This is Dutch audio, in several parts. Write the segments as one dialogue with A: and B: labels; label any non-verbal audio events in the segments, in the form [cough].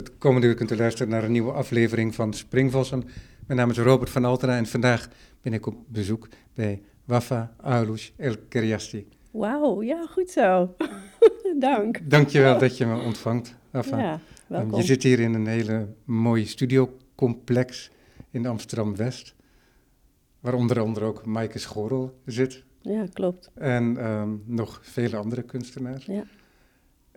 A: Het komende uur kunt u luisteren naar een nieuwe aflevering van Springvossen. Mijn naam is Robert van Altena en vandaag ben ik op bezoek bij Wafa Aulush El Keriasti.
B: Wauw, ja, goed zo. [laughs] Dank.
A: Dankjewel dat je me ontvangt, Wafa.
B: Ja, welkom.
A: Je zit hier in een hele mooie studiocomplex in Amsterdam-West, waar onder andere ook Maaike Schorel zit
B: Ja, klopt.
A: en ehm, nog vele andere kunstenaars.
B: Ja.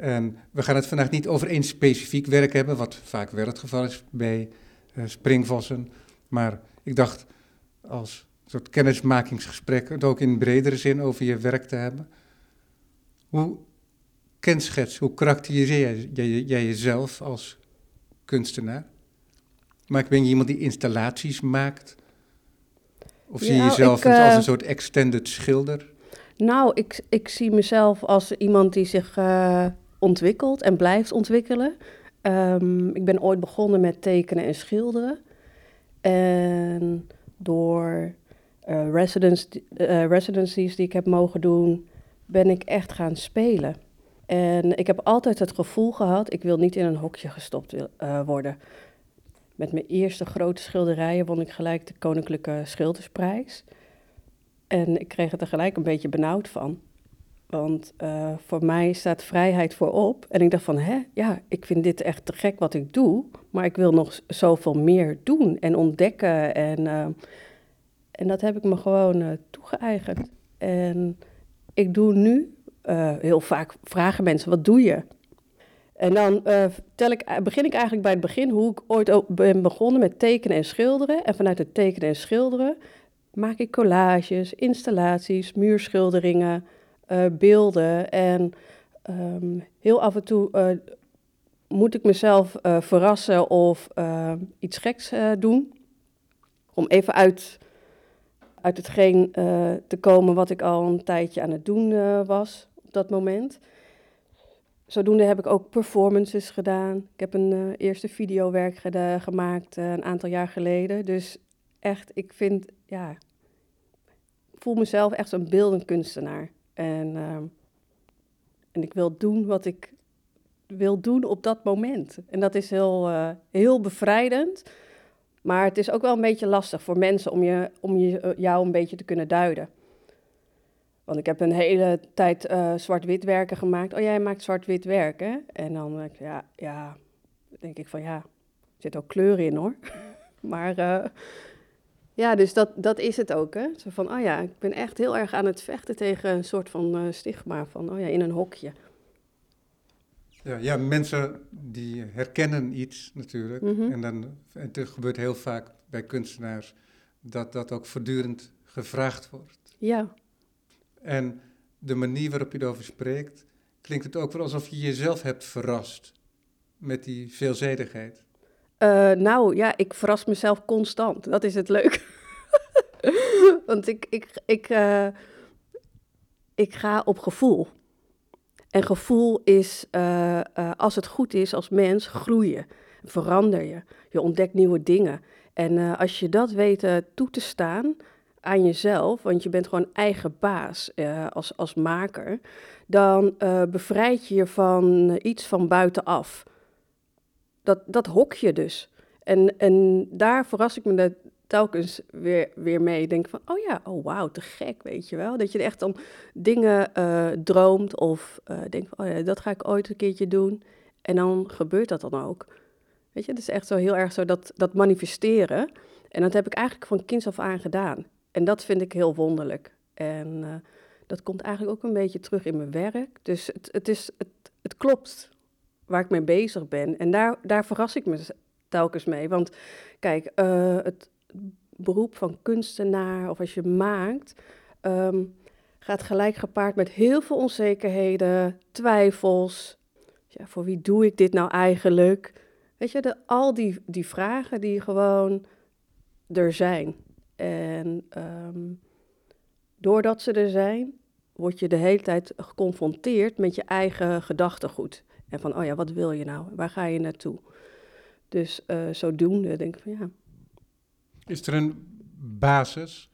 A: En we gaan het vandaag niet over één specifiek werk hebben, wat vaak wel het geval is bij eh, springvossen. Maar ik dacht als soort kennismakingsgesprek het ook in bredere zin over je werk te hebben. Hoe kenschets, hoe karakteriseer jij, jij, jezelf als kunstenaar? Maar ben je iemand die installaties maakt? Of zie je
B: Ja,
A: jezelf
B: ik,
A: als
B: eh,
A: een soort extended schilder?
B: Nou, ik, ik zie mezelf als iemand die zich eh, ontwikkelt en blijft ontwikkelen. Ehm, ik ben ooit begonnen met tekenen en schilderen. En door eh, residencies die ik heb mogen doen, ben ik echt gaan spelen. En ik heb altijd het gevoel gehad, ik wil niet in een hokje gestopt eh, worden. Met mijn eerste grote schilderijen won ik gelijk de Koninklijke Schildersprijs. En ik kreeg er tegelijk een beetje benauwd van. Want eh, voor mij staat vrijheid voorop. En ik dacht van, hè, ja, ik vind dit echt te gek wat ik doe. Maar ik wil nog zoveel meer doen en ontdekken. En, eh, en dat heb ik me gewoon eh, toegeëigend. En ik doe nu, heel vaak vragen mensen, wat doe je? En dan tel ik, begin ik eigenlijk bij het begin hoe ik ooit ben begonnen met tekenen en schilderen. En vanuit het tekenen en schilderen maak ik collages, installaties, muurschilderingen, eh, beelden. En ehm, heel af en toe eh, moet ik mezelf eh, verrassen of iets geks doen. Om even uit, uit hetgeen te komen wat ik al een tijdje aan het doen was op dat moment. Zodoende heb ik ook performances gedaan. Ik heb een eerste videowerk gemaakt een aantal jaar geleden. Dus echt, ik vind, ja, voel mezelf echt zo'n beeldend kunstenaar. En, ehm, en ik wil doen wat ik wil doen op dat moment. En dat is heel, eh, heel bevrijdend. Maar het is ook wel een beetje lastig voor mensen om, je, om je, eh, jou een beetje te kunnen duiden. Want ik heb een hele tijd eh, zwart-wit werken gemaakt. Oh, jij maakt zwart-wit werken? En dan ja, ja, denk ik van ja, er zit ook kleur in hoor. [laughs] maar ja, dus dat, dat is het ook. Hè? Zo van, oh ja, ik ben echt heel erg aan het vechten tegen een soort van eh, stigma. Van, oh ja, in een hokje.
A: Ja, ja, mensen die herkennen iets natuurlijk.
B: Mhm.
A: En, dan, en het gebeurt heel vaak bij kunstenaars dat dat ook voortdurend gevraagd wordt.
B: Ja,
A: En de manier waarop je erover spreekt, klinkt het ook wel alsof je jezelf hebt verrast met die veelzijdigheid.
B: Eh, nou ja, ik verras mezelf constant. Dat is het leuk. [laughs] Want ik, ik, ik, eh, ik ga op gevoel. En gevoel is, eh, als het goed is als mens, groeien. Verander je. Je ontdekt nieuwe dingen. En als je dat weet toe te staan aan jezelf, want je bent gewoon eigen baas als, als maker, dan eh, bevrijd je je van iets van buitenaf dat, dat hok je dus. En, en daar verras ik me de- telkens weer, weer mee. Denk van, oh ja, oh wauw, te gek, weet je wel. Dat je echt dan dingen eh, droomt of eh denkt van, oh ja, dat ga ik ooit een keertje doen. En dan gebeurt dat dan ook. Weet je, het is echt zo heel erg zo dat, dat manifesteren. En dat heb ik eigenlijk van kinds af aan gedaan. En dat vind ik heel wonderlijk. En eh, dat komt eigenlijk ook een beetje terug in mijn werk. Dus het, het, is, het, het klopt waar ik mee bezig ben. En daar, daar verras ik me telkens mee. Want kijk, eh, het beroep van kunstenaar of als je maakt, ehm, gaat gelijk gepaard met heel veel onzekerheden, twijfels. Ja, voor wie doe ik dit nou eigenlijk? Weet je, al die, die vragen die gewoon er zijn. En ehm, doordat ze er zijn, word je de hele tijd geconfronteerd met je eigen gedachtegoed. En van, oh ja, wat wil je nou? Waar ga je naartoe? Dus eh, zodoende denk ik van, ja.
A: Is er een basis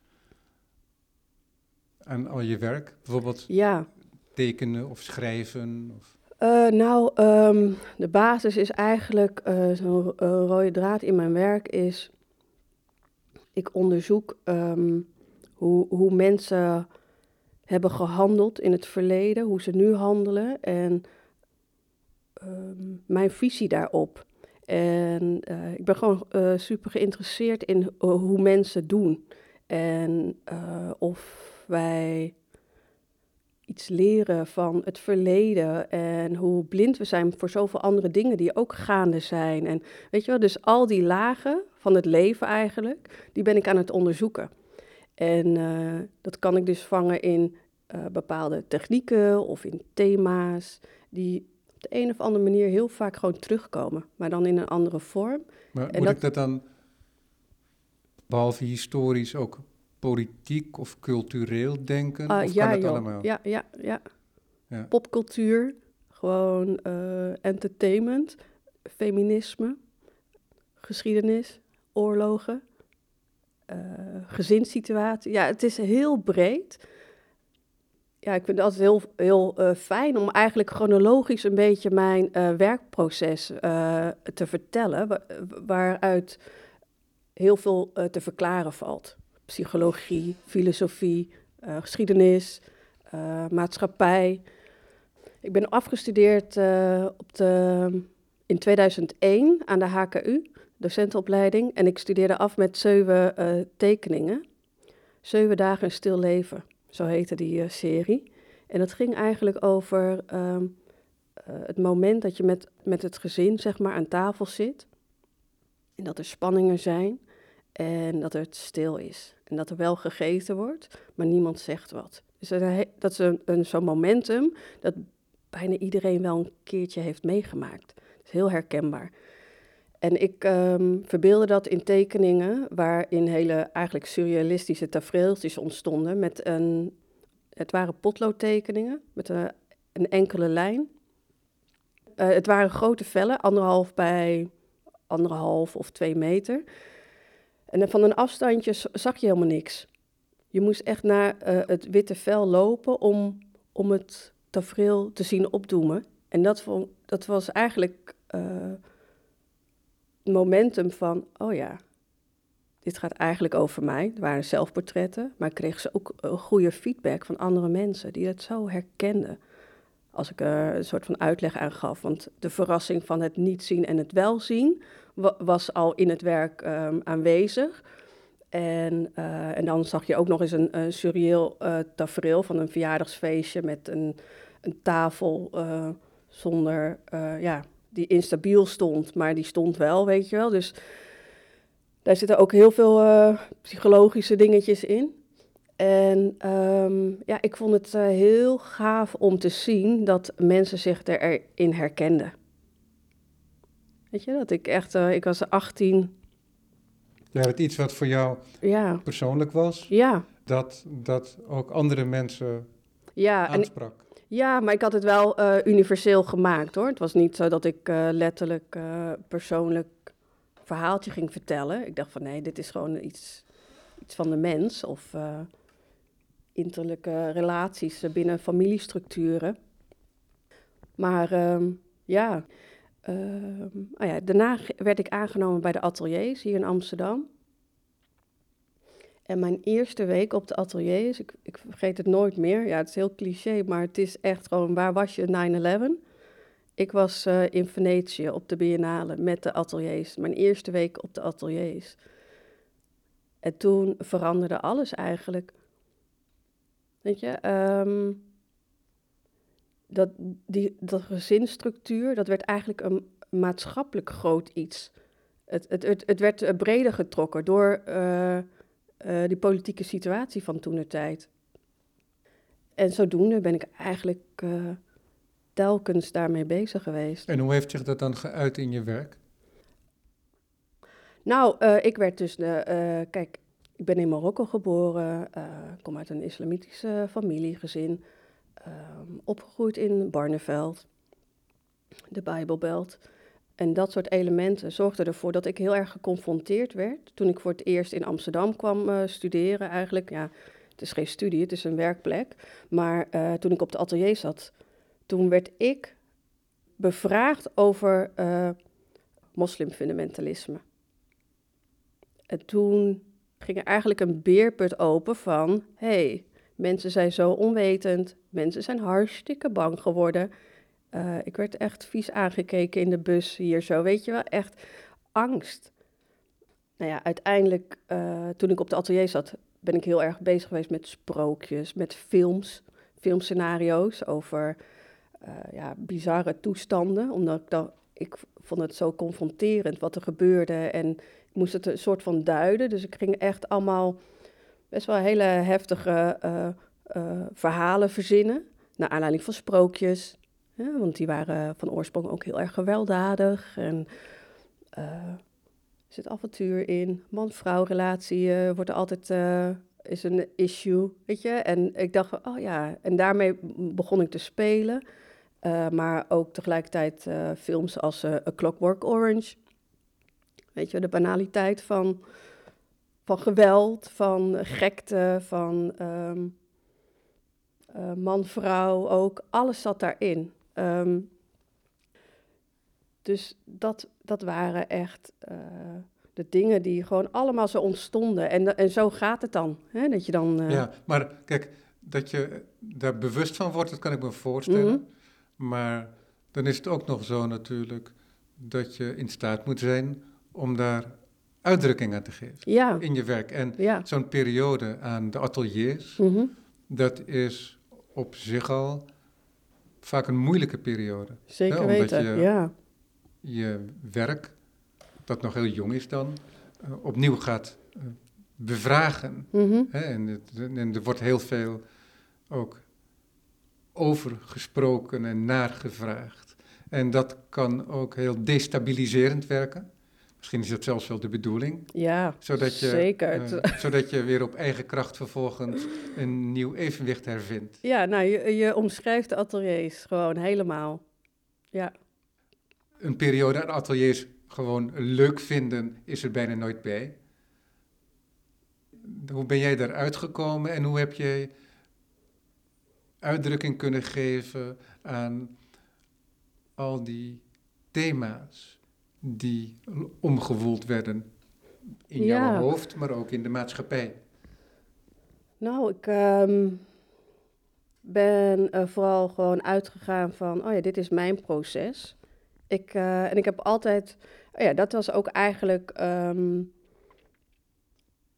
A: aan al je werk? Bijvoorbeeld
B: Ja,
A: tekenen of schrijven? Of...
B: Uh, nou, um, de basis is eigenlijk uh, zo'n uh, rode draad in mijn werk is. Ik onderzoek um, hoe, hoe mensen hebben gehandeld in het verleden, hoe ze nu handelen en um, mijn visie daarop. En ik ben gewoon super geïnteresseerd in hoe mensen doen en of wij iets leren van het verleden en hoe blind we zijn voor zoveel andere dingen die ook gaande zijn. En weet je wel, dus al die lagen van het leven eigenlijk, die ben ik aan het onderzoeken. En dat kan ik dus vangen in bepaalde technieken of in thema's die op de een of andere manier heel vaak gewoon terugkomen, maar dan in een andere vorm.
A: Maar
B: En
A: moet
B: dat-
A: ik dat dan, behalve historisch, ook politiek of cultureel denken?
B: Ah,
A: of
B: ja,
A: kan dat allemaal?
B: Ja, ja, ja.
A: Ja.
B: Popcultuur, gewoon eh, entertainment, feminisme, geschiedenis, oorlogen, eh gezinssituatie. Ja, het is heel breed. Ja, ik vind het altijd heel, heel eh, fijn om eigenlijk chronologisch een beetje mijn eh, werkproces eh, te vertellen, wa- waaruit heel veel te verklaren valt. Psychologie, filosofie, geschiedenis, maatschappij. Ik ben afgestudeerd op de, in 2001 aan de HKU, docentenopleiding. En ik studeerde af met zeven tekeningen. Zeven dagen stil leven, zo heette die eh, serie. En dat ging eigenlijk over ehm, eh, het moment dat je met, met het gezin zeg maar, aan tafel zit. En dat er spanningen zijn en dat het stil is. En dat er wel gegeten wordt, maar niemand zegt wat. Dus dat dat is een, zo'n momentum dat bijna iedereen wel een keertje heeft meegemaakt. Het is heel herkenbaar. En ik ehm, verbeelde dat in tekeningen waarin hele eigenlijk surrealistische tafereeltjes ontstonden. Met een, het waren potloodtekeningen met een, een enkele lijn. Eh, het waren grote vellen, anderhalf bij anderhalf of twee meter. En van een afstandje zag je helemaal niks. Je moest echt naar eh, het witte vel lopen om, om het tafereel te zien opdoemen. En dat, dat was eigenlijk eh, momentum van, oh ja, dit gaat eigenlijk over mij. Het waren zelfportretten, maar ik kreeg ze ook een goede feedback van andere mensen die het zo herkenden. Als ik er een soort van uitleg aan gaf. Want de verrassing van het niet zien en het wel zien wa- was al in het werk ehm, aanwezig. En, eh, en dan zag je ook nog eens een, een eh tafereel van een verjaardagsfeestje met een, een tafel eh, zonder, eh, ja, die instabiel stond, maar die stond wel, weet je wel. Dus daar zitten ook heel veel eh, psychologische dingetjes in. En ehm, ja, ik vond het eh, heel gaaf om te zien dat mensen zich erin herkenden. Weet je, dat ik echt, eh, ik was 18,
A: Ja, het iets wat voor jou
B: ja,
A: persoonlijk was,
B: ja,
A: dat, dat ook andere mensen
B: ja. En
A: aansprak.
B: Ja, maar ik had het wel eh, universeel gemaakt hoor. Het was niet zo dat ik eh, letterlijk eh, persoonlijk verhaaltje ging vertellen. Ik dacht van nee, dit is gewoon iets, iets van de mens of innerlijke relaties binnen familiestructuren. Maar ehm, ja, ehm, oh ja, daarna werd ik aangenomen bij de ateliers hier in Amsterdam. En mijn eerste week op de ateliers, ik, ik vergeet het nooit meer. Ja, het is heel cliché, maar het is echt gewoon, waar was je 9-11? Ik was eh, in Venetië op de Biennale met de ateliers. Mijn eerste week op de ateliers. En toen veranderde alles eigenlijk. Weet je, ehm, dat, die, dat gezinsstructuur, dat werd eigenlijk een maatschappelijk groot iets. Het, het, het, het werd eh, breder getrokken door eh, eh, die politieke situatie van toen de tijd. En zodoende ben ik eigenlijk eh, telkens daarmee bezig geweest.
A: En hoe heeft zich dat dan geuit in je werk?
B: Nou, eh, ik werd dus, de, kijk, ik ben in Marokko geboren, eh, kom uit een islamitische familiegezin, ehm, opgegroeid in Barneveld, de Bijbelbelt. En dat soort elementen zorgden ervoor dat ik heel erg geconfronteerd werd toen ik voor het eerst in Amsterdam kwam eh, studeren. Eigenlijk, ja, het is geen studie, het is een werkplek. Maar eh, toen ik op de atelier zat, toen werd ik bevraagd over uh, moslimfundamentalisme. En toen ging er eigenlijk een beerput open van... hey, mensen zijn zo onwetend, mensen zijn hartstikke bang geworden. Uh, ik werd echt vies aangekeken in de bus hier zo, weet je wel, echt angst. Nou ja, uiteindelijk, uh, toen ik op de atelier zat, ben ik heel erg bezig geweest met sprookjes, met films, filmscenario's over uh, ja, bizarre toestanden. Omdat ik ik vond het zo confronterend wat er gebeurde en ik moest het een soort van duiden. Dus ik ging echt allemaal best wel hele heftige verhalen verzinnen. Naar aanleiding van sprookjes. Want die waren van oorsprong ook heel erg gewelddadig. En er zit avontuur in. Man-vrouw relatie wordt er altijd is een issue, weet je. En ik dacht, oh ja, en daarmee begon ik te spelen. Maar ook tegelijkertijd films als A Clockwork Orange. Weet je, de banaliteit van, van geweld, van gekte, van um, man-vrouw ook. Alles zat daarin. Um, dus dat, dat waren echt de dingen die gewoon allemaal zo ontstonden. En, en zo gaat het dan. Hè? Dat je dan uh...
A: Ja, maar kijk, dat je daar bewust van wordt, dat kan ik me voorstellen. Mm -hmm. Maar dan is het ook nog zo natuurlijk dat je in staat moet zijn om daar uitdrukking aan te geven
B: ja.
A: in je werk. En
B: ja.
A: zo'n periode aan de ateliers,
B: mm -hmm.
A: dat is op zich al vaak een moeilijke periode.
B: Zeker
A: hè? Omdat
B: weten,
A: je,
B: ja.
A: je werk dat nog heel jong is dan, uh, opnieuw gaat uh, bevragen.
B: Mm -hmm.
A: Hè? En, het, en, er wordt heel veel ook over gesproken en naar gevraagd. En dat kan ook heel destabiliserend werken. Misschien is dat zelfs wel de bedoeling.
B: Ja,
A: zodat je,
B: zeker.
A: Uh, [laughs] zodat je weer op eigen kracht vervolgens een nieuw evenwicht hervindt.
B: Ja, nou, je, je omschrijft de ateliers gewoon helemaal. Ja.
A: Een periode aan ateliers gewoon leuk vinden is er bijna nooit bij. Hoe ben jij daaruit gekomen en hoe heb je uitdrukking kunnen geven aan al die thema's die omgewoeld werden in
B: Ja.
A: jouw hoofd, maar ook in de maatschappij?
B: Nou, ik ehm, ben er vooral gewoon uitgegaan van, oh ja, dit is mijn proces. Ik, eh, en ik heb altijd, oh ja, dat was ook eigenlijk ehm,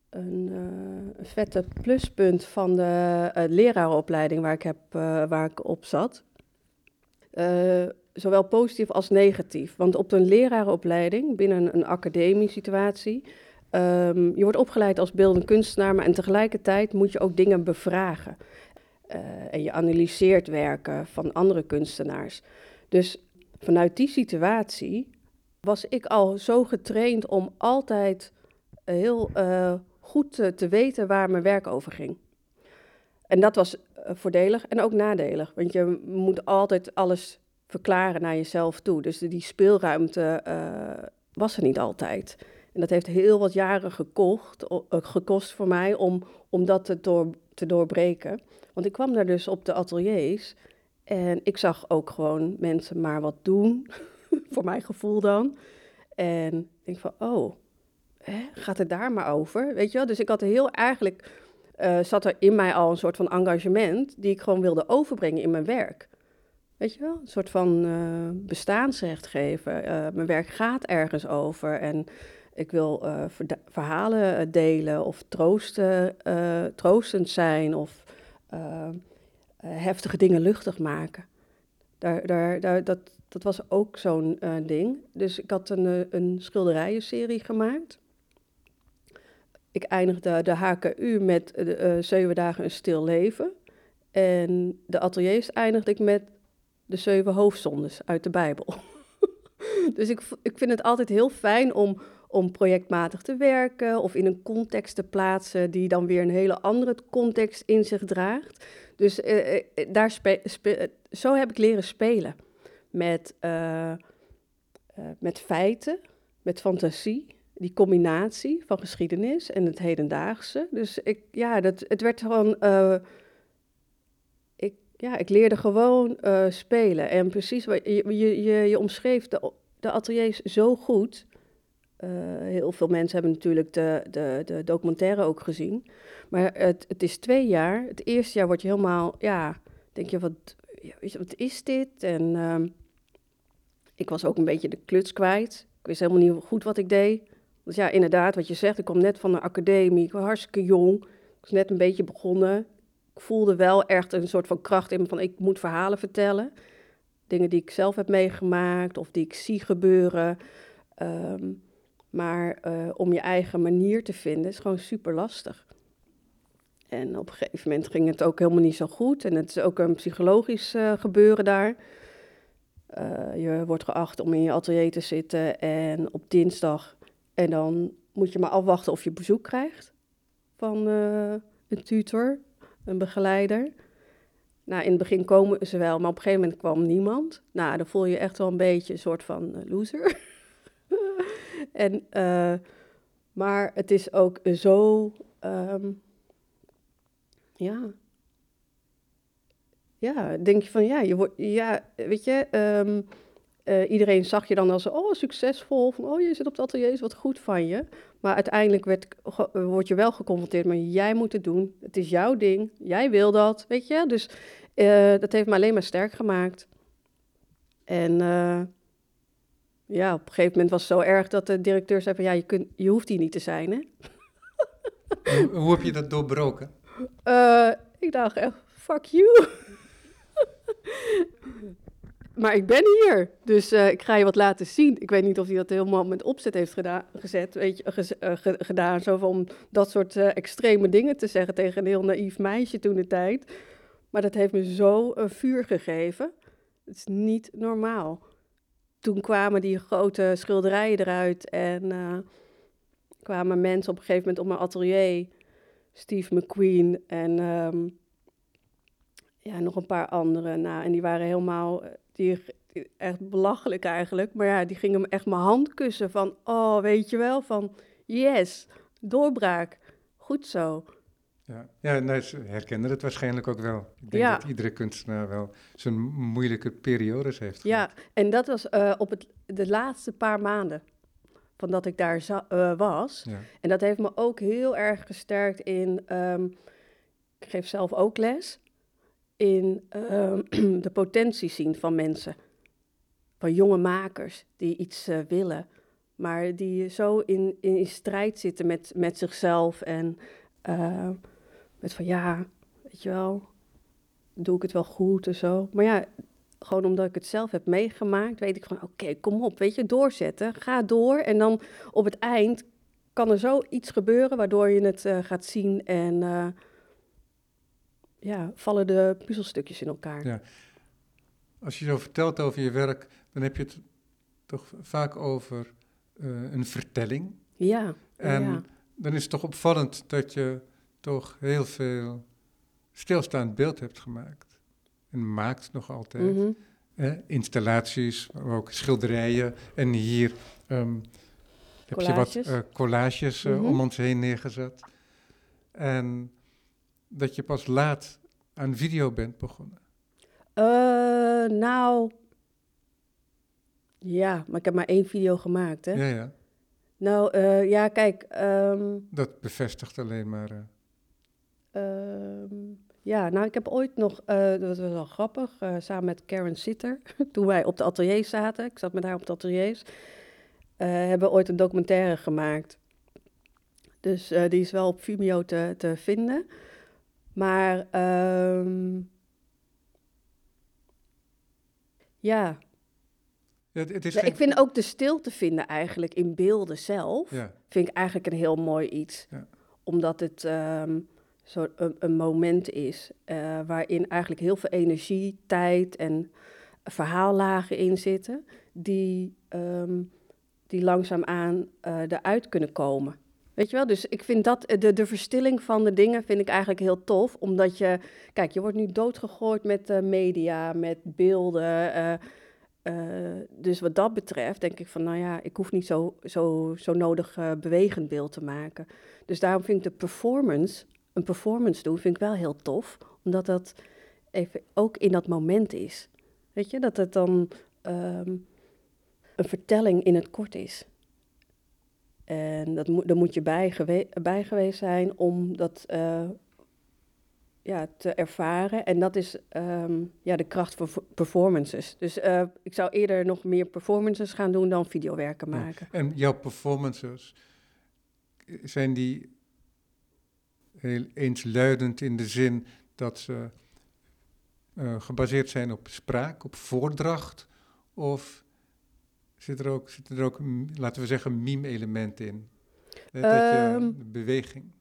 B: een, eh, een vette pluspunt van de eh, lerarenopleiding waar ik, heb, eh, waar ik op zat. Eh, zowel positief als negatief. Want op een lerarenopleiding binnen een academiesituatie, ehm, je wordt opgeleid als beeldend kunstenaar, maar en tegelijkertijd moet je ook dingen bevragen. Eh, en je analyseert werken van andere kunstenaars. Dus vanuit die situatie was ik al zo getraind om altijd heel eh, goed te, te weten waar mijn werk over ging. En dat was eh, voordelig en ook nadelig, want je moet altijd alles verklaren naar jezelf toe. Dus die speelruimte eh, was er niet altijd. En dat heeft heel wat jaren gekocht, eh, gekost voor mij om, om dat te, te doorbreken. Want ik kwam daar dus op de ateliers en ik zag ook gewoon mensen maar wat doen, [laughs] voor mijn gevoel dan. En ik denk van, oh, hè, gaat het daar maar over? Weet je wel? Dus ik had heel eigenlijk, eh, zat er in mij al een soort van engagement die ik gewoon wilde overbrengen in mijn werk. Weet je wel? Een soort van eh, bestaansrecht geven. Eh, mijn werk gaat ergens over en ik wil eh, verhalen delen of troosten, troostend zijn of heftige dingen luchtig maken. Daar, daar, daar, dat, dat was ook zo'n ding. Dus ik had een, een schilderijenserie gemaakt. Ik eindigde de HKU met Zeven dagen een stil leven. En de ateliers eindigde ik met de zeven hoofdzondes uit de Bijbel. [laughs] dus ik, ik vind het altijd heel fijn om, om projectmatig te werken of in een context te plaatsen die dan weer een hele andere context in zich draagt. Dus eh, eh, daar zo heb ik leren spelen met, eh, eh, met feiten, met fantasie, die combinatie van geschiedenis en het hedendaagse. Dus ik, ja, dat, het werd gewoon. Ja, ik leerde gewoon uh, spelen. En precies wat je, je, je, je omschreef de, de ateliers zo goed. Uh, heel veel mensen hebben natuurlijk de, de, de documentaire ook gezien. Maar het, het is twee jaar. Het eerste jaar word je helemaal, ja, denk je, wat, wat is dit? En uh, ik was ook een beetje de kluts kwijt. Ik wist helemaal niet goed wat ik deed. Dus ja, inderdaad, wat je zegt, ik kom net van de academie. Ik was hartstikke jong. Ik was net een beetje begonnen voelde wel echt een soort van kracht in van ik moet verhalen vertellen. Dingen die ik zelf heb meegemaakt of die ik zie gebeuren. Ehm, maar uh, om je eigen manier te vinden is gewoon super lastig. En op een gegeven moment ging het ook helemaal niet zo goed. En het is ook een psychologisch uh, gebeuren daar. Uh, je wordt geacht om in je atelier te zitten en op dinsdag. En dan moet je maar afwachten of je bezoek krijgt van een tutor een begeleider. Nou, in het begin komen ze wel, maar op een gegeven moment kwam niemand. Nou, dan voel je echt wel een beetje een soort van uh, loser. [laughs] en, uh, maar het is ook zo, um, ja, ja, denk je van ja, je wordt, ja, weet je, um, uh, iedereen zag je dan als, oh, succesvol, van, oh, je zit op het atelier, is wat goed van je. Maar uiteindelijk werd, word je wel geconfronteerd met, jij moet het doen, het is jouw ding, jij wil dat, weet je. Dus uh, dat heeft me alleen maar sterk gemaakt. En uh, ja, op een gegeven moment was het zo erg dat de directeur zei van, ja, je, kunt, je hoeft hier niet te zijn, hè.
A: hoe, hoe heb je dat doorbroken?
B: ik dacht echt, fuck you. Maar ik ben hier. Dus uh, ik ga je wat laten zien. Ik weet niet of hij dat helemaal met opzet heeft gedaan, gezet, weet je, uh, gedaan. Zo om dat soort uh, extreme dingen te zeggen tegen een heel naïef meisje toen de tijd. Maar dat heeft me zo een vuur gegeven. Het is niet normaal. Toen kwamen die grote schilderijen eruit en kwamen mensen op een gegeven moment op mijn atelier. Steve McQueen en um, ja, nog een paar anderen. Nou, en die waren helemaal die, echt belachelijk eigenlijk. Maar ja, die gingen me echt mijn hand kussen van, oh, weet je wel, van yes, doorbraak, goed zo.
A: Ja, ja nee, ze herkenden het waarschijnlijk ook wel. Ik denk ja. dat iedere kunstenaar wel zijn moeilijke periodes heeft
B: gehad. Ja, en dat was uh, op het, de laatste paar maanden van dat ik daar uh, was. Ja. En dat heeft me ook heel erg gesterkt in... Um, ik geef zelf ook les in uh, [clears throat] de potentie zien van mensen. Van jonge makers die iets uh, willen, maar die zo in, in, strijd zitten met, met zichzelf. En uh, met van ja, weet je wel, doe ik het wel goed en zo. Maar ja, gewoon omdat ik het zelf heb meegemaakt, weet ik van oké, kom op, weet je, doorzetten, ga door. En dan op het eind kan er zoiets gebeuren waardoor je het uh, gaat zien en ja, vallen de puzzelstukjes in elkaar. Ja.
A: Als je zo vertelt over je werk, dan heb je het toch vaak over uh, een vertelling.
B: Ja.
A: En
B: ja.
A: dan is het toch opvallend dat je toch heel veel stilstaand beeld hebt gemaakt. En maakt nog altijd. Mm -hmm. eh, installaties, maar ook schilderijen. En hier um, heb je wat uh, collages mm -hmm. om ons heen neergezet. En dat je pas laat aan video bent begonnen?
B: Uh, nou, ja, maar ik heb maar één video gemaakt, hè?
A: Ja, ja.
B: Nou, uh, ja, kijk... Um,
A: dat bevestigt alleen maar...
B: Uh... ja, nou, ik heb ooit nog, dat was wel grappig, samen met Karen Sitter, [laughs] toen wij op de atelier zaten, ik zat met haar op de ateliers, hebben we ooit een documentaire gemaakt. Dus die is wel op Vimeo te, te vinden. Maar um, ja.
A: ja het is
B: geen... Ik vind ook de stilte vinden eigenlijk in beelden zelf, ja. vind ik eigenlijk een heel mooi iets. Ja. Omdat het um, zo een, een, moment is uh, waarin eigenlijk heel veel energie, tijd en verhaallagen in zitten, die, um, die langzaamaan uh, eruit kunnen komen. Weet je wel, dus ik vind dat, de, de verstilling van de dingen vind ik eigenlijk heel tof. Omdat je, kijk, je wordt nu doodgegooid met uh, media, met beelden. Uh, dus wat dat betreft denk ik van, nou ja, ik hoef niet zo, zo, zo nodig bewegend beeld te maken. Dus daarom vind ik de performance, een performance doen, vind ik wel heel tof. Omdat dat even ook in dat moment is. Weet je, dat het dan ehm, een vertelling in het kort is. En dat moet, daar moet je bij, gewe bij geweest zijn om dat uh, ja, te ervaren. En dat is um, ja, de kracht van performances. Dus uh, ik zou eerder nog meer performances gaan doen dan videowerken maken.
A: Ja. En jouw performances, zijn die heel eensluidend in de zin dat ze uh, gebaseerd zijn op spraak, op voordracht? Of zit er ook, zit er ook laten we zeggen, meme-elementen in? Dat je, um, beweging.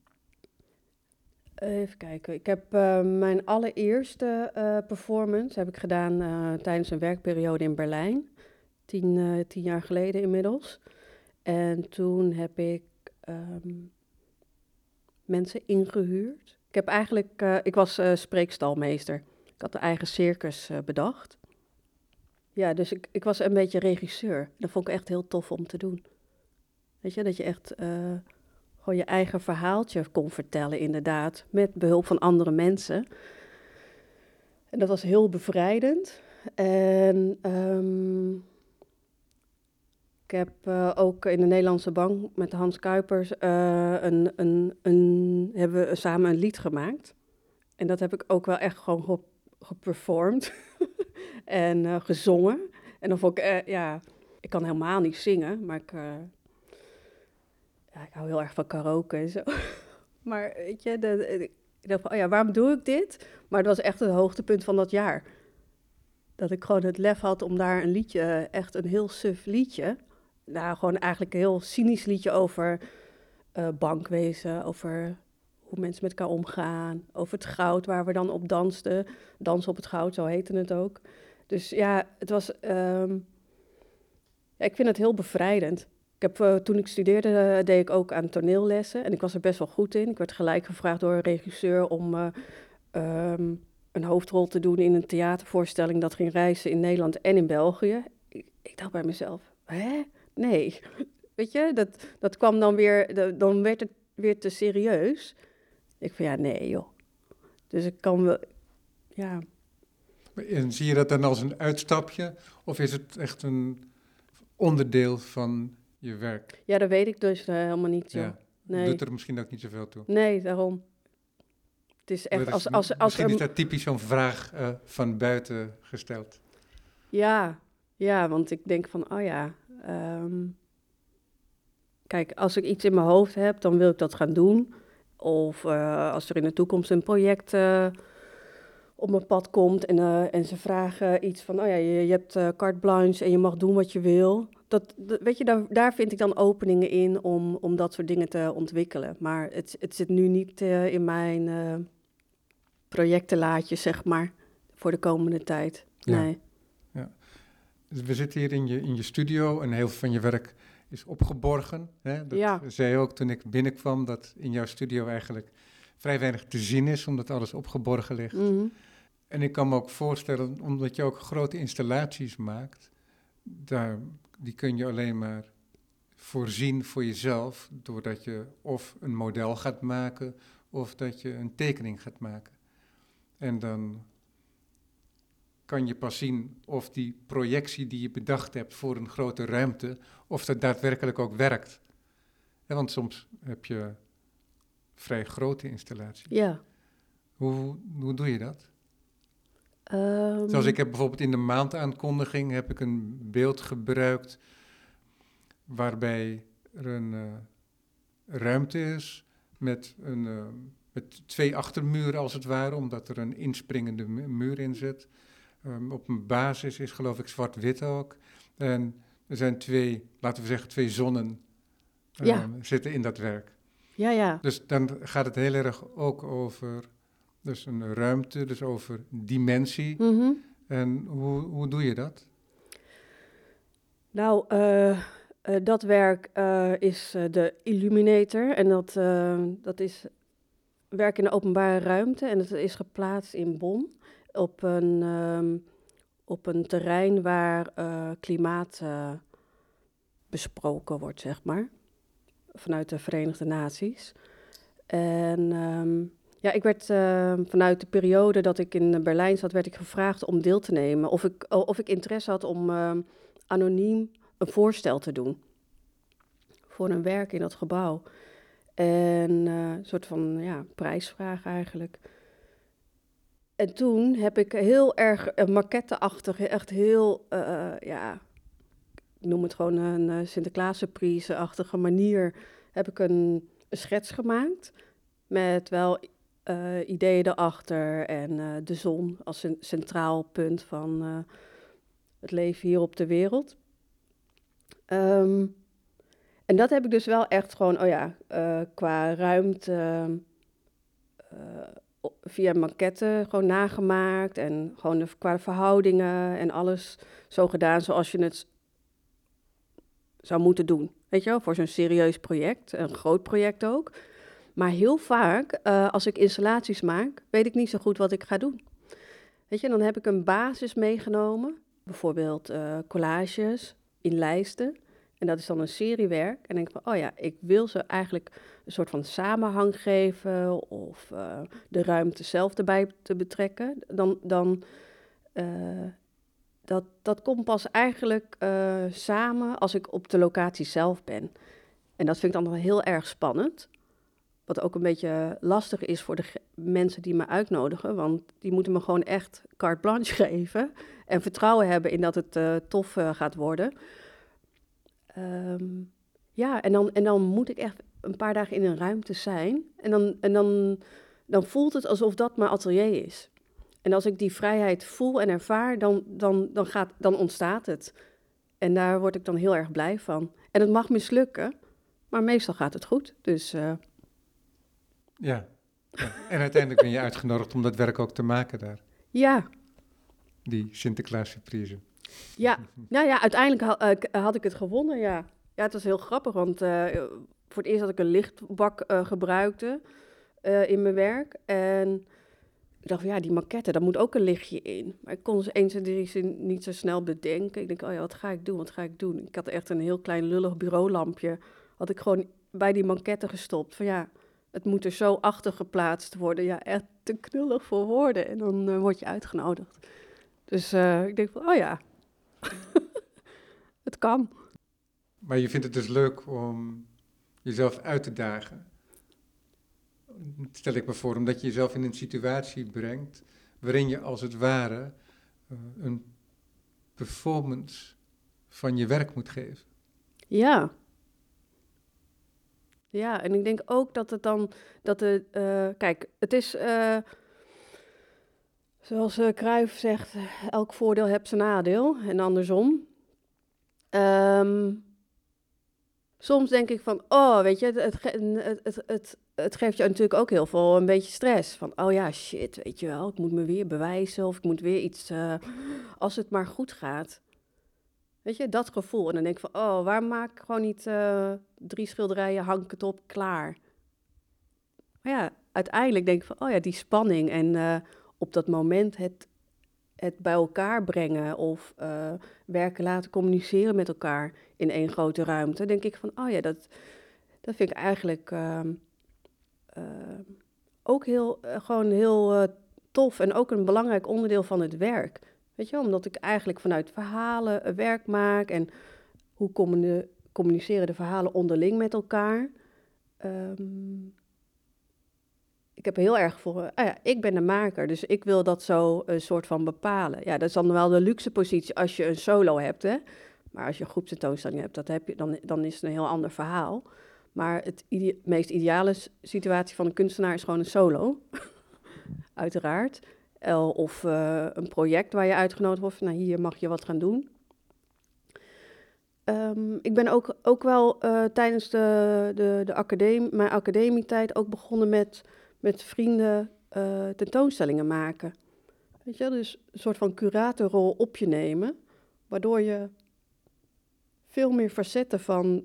B: Even kijken. Ik heb uh, mijn allereerste uh, performance heb ik gedaan uh, tijdens een werkperiode in Berlijn. Tien, tien, jaar geleden inmiddels. En toen heb ik um, mensen ingehuurd. Ik heb eigenlijk, ik was spreekstalmeester. Ik had een eigen circus bedacht. Ja, dus ik, ik was een beetje regisseur. Dat vond ik echt heel tof om te doen. Weet je, dat je echt gewoon je eigen verhaaltje kon vertellen, inderdaad, met behulp van andere mensen. En dat was heel bevrijdend. En um, ik heb uh, ook in de Nederlandse Bank met Hans Kuipers uh, een, een, een, hebben we samen een lied gemaakt. En dat heb ik ook wel echt gewoon ge geperformed [laughs] en uh, gezongen. En dan vond ik, ja, ik kan helemaal niet zingen, maar ik ja, ik hou heel erg van karaoke en zo. [laughs] maar weet je, ik dacht van, oh ja, waarom doe ik dit? Maar dat was echt het hoogtepunt van dat jaar. Dat ik gewoon het lef had om daar een liedje, echt een heel suf liedje... Nou, gewoon eigenlijk een heel cynisch liedje over bankwezen, over hoe mensen met elkaar omgaan, over het goud waar we dan op dansten. Dansen op het goud, zo heette het ook. Dus ja, het was. Um, ja, ik vind het heel bevrijdend. Ik heb, uh, toen ik studeerde, uh, deed ik ook aan toneellessen. En ik was er best wel goed in. Ik werd gelijk gevraagd door een regisseur om uh, um, een hoofdrol te doen in een theatervoorstelling dat ging reizen in Nederland en in België. Ik, ik dacht bij mezelf, hè? Nee. [laughs] Weet je, dat, dat kwam dan weer, dan werd het weer te serieus. Ik van ja, nee joh. Dus ik kan wel, ja.
A: En zie je dat dan als een uitstapje? Of is het echt een onderdeel van je werk?
B: Ja, dat weet ik dus uh, helemaal niet. Zo. Ja.
A: Nee. Doet er misschien ook niet zoveel toe?
B: Nee, daarom. Het is echt als, als, als
A: Misschien er... is dat typisch zo'n vraag uh, van buiten gesteld.
B: Ja, ja, want ik denk van, oh ja. Um, kijk, als ik iets in mijn hoofd heb, dan wil ik dat gaan doen. Of uh, als er in de toekomst een project op mijn pad komt en, uh, en ze vragen iets van, oh ja, je, je hebt carte blanche en je mag doen wat je wil. Dat, dat weet je, daar, daar vind ik dan openingen in om, om dat soort dingen te ontwikkelen. Maar het, het zit nu niet in mijn projectenlaadje, zeg maar, voor de komende tijd. Nee.
A: Ja. ja. Dus we zitten hier in je, in je studio en heel veel van je werk is opgeborgen. Hè? Dat ja. zei je ook toen ik binnenkwam, dat in jouw studio eigenlijk vrij weinig te zien is, omdat alles opgeborgen ligt. Mm -hmm. En ik kan me ook voorstellen, omdat je ook grote installaties maakt, daar, die kun je alleen maar voorzien voor jezelf, doordat je of een model gaat maken of dat je een tekening gaat maken. En dan kan je pas zien of die projectie die je bedacht hebt voor een grote ruimte, of dat daadwerkelijk ook werkt. want soms heb je vrij grote installaties.
B: Ja.
A: Hoe, hoe doe je dat? Um... Zoals ik heb bijvoorbeeld in de maandaankondiging heb ik een beeld gebruikt waarbij er een uh, ruimte is met, een, uh, met twee achtermuren als het ware, omdat er een inspringende muur in zit. Um, op een basis is geloof ik zwart-wit ook. En er zijn twee, laten we zeggen, twee zonnen um, ja. zitten in dat werk.
B: Ja, ja.
A: Dus dan gaat het heel erg ook over dus een ruimte, dus over dimensie. Mm -hmm. En hoe, hoe doe je dat?
B: Nou, uh, uh, dat werk uh, is de Illuminator. En dat, dat is werk in de openbare ruimte. En dat is geplaatst in Bonn op een, um, op een terrein waar klimaat besproken wordt, zeg maar. Vanuit de Verenigde Naties. En um, Ja, ik werd uh, vanuit de periode dat ik in Berlijn zat, werd ik gevraagd om deel te nemen. Of ik, of ik interesse had om anoniem een voorstel te doen. Voor een werk in dat gebouw. En een soort van ja, prijsvraag eigenlijk. En toen heb ik heel erg uh, maquetteachtig, echt heel, uh, ja, ik noem het gewoon een Sinterklaas-surprise-achtige manier, heb ik een, een schets gemaakt. Met wel uh, ideeën erachter en uh, de zon als een centraal punt van uh, het leven hier op de wereld. Um, en dat heb ik dus wel echt gewoon, oh ja, qua ruimte via maquetten gewoon nagemaakt en gewoon de, qua verhoudingen en alles zo gedaan zoals je het zou moeten doen. Weet je wel, voor zo'n serieus project, een groot project ook. Maar heel vaak, uh, als ik installaties maak, weet ik niet zo goed wat ik ga doen. Weet je, dan heb ik een basis meegenomen, bijvoorbeeld uh, collages in lijsten. En dat is dan een seriewerk. En denk ik van, oh ja, ik wil ze eigenlijk een soort van samenhang geven of uh, de ruimte zelf erbij te betrekken. Dan, dan dat, dat komt pas eigenlijk samen als ik op de locatie zelf ben. En dat vind ik dan wel heel erg spannend. Wat ook een beetje lastig is voor de mensen die me uitnodigen. Want die moeten me gewoon echt carte blanche [laughs] geven. En vertrouwen hebben in dat het tof gaat worden. Um, ja, en dan, en dan moet ik echt een paar dagen in een ruimte zijn. En, dan, en dan, dan voelt het alsof dat mijn atelier is. En als ik die vrijheid voel en ervaar, dan, dan, dan, gaat, dan ontstaat het. En daar word ik dan heel erg blij van. En het mag mislukken, maar meestal gaat het goed. Dus... Uh,
A: ja. ja. En uiteindelijk ben je [laughs] uitgenodigd om dat werk ook te maken daar.
B: Ja.
A: Die Sinterklaas surprise.
B: Ja, nou ja, uiteindelijk had, uh, had ik het gewonnen, ja. Ja, het was heel grappig, want uh, voor het eerst had ik een lichtbak uh, gebruikte in mijn werk. En ik dacht ja, die maquette, daar moet ook een lichtje in. Maar ik kon ze eens en drie niet zo snel bedenken. Ik denk, oh ja, wat ga ik doen, wat ga ik doen? Ik had echt een heel klein lullig bureaulampje, had ik gewoon bij die maquette gestopt. Van ja, het moet er zo achter geplaatst worden. Ja, echt te knullig voor woorden. En dan word je uitgenodigd. Dus ik denk van, oh ja, [laughs] het kan.
A: Maar je vindt het dus leuk om jezelf uit te dagen. Stel ik me voor, omdat je jezelf in een situatie brengt waarin je als het ware uh, een performance van je werk moet geven.
B: Ja, ja, en ik denk ook dat het dan, dat de, uh, kijk, het is, uh, zoals uh, Cruijff zegt, elk voordeel heeft zijn nadeel en andersom. Um, soms denk ik van, oh, weet je, het, het, het, het, het geeft je natuurlijk ook heel veel een beetje stress. Van, oh ja, shit, weet je wel, ik moet me weer bewijzen of ik moet weer iets, als het maar goed gaat. Weet je, dat gevoel. En dan denk ik van, oh, waar maak ik gewoon niet uh, drie schilderijen, hang ik het op, klaar. Maar ja, uiteindelijk denk ik van, oh ja, die spanning en op dat moment het, het bij elkaar brengen of uh, werken laten communiceren met elkaar in één grote ruimte. denk ik van, oh ja, dat, dat vind ik eigenlijk ook heel, gewoon heel tof en ook een belangrijk onderdeel van het werk. Weet je, omdat ik eigenlijk vanuit verhalen werk maak en hoe communiceren de verhalen onderling met elkaar. Um, ik heb heel erg voor, ah ja, ik ben de maker, dus ik wil dat zo een soort van bepalen. Ja, dat is dan wel de luxe positie als je een solo hebt, hè. Maar als je een groepsentoonstelling hebt, dat heb je, dan, dan is het een heel ander verhaal. Maar het meest ideale situatie van een kunstenaar is gewoon een solo, [laughs] uiteraard. Of uh, een project waar je uitgenodigd wordt. Nou, hier mag je wat gaan doen. Um, ik ben ook, ook wel uh, tijdens de, de, de academie, mijn academietijd ook begonnen met, met vrienden uh, tentoonstellingen maken. Weet je, dus een soort van curatorrol op je nemen, waardoor je veel meer facetten van,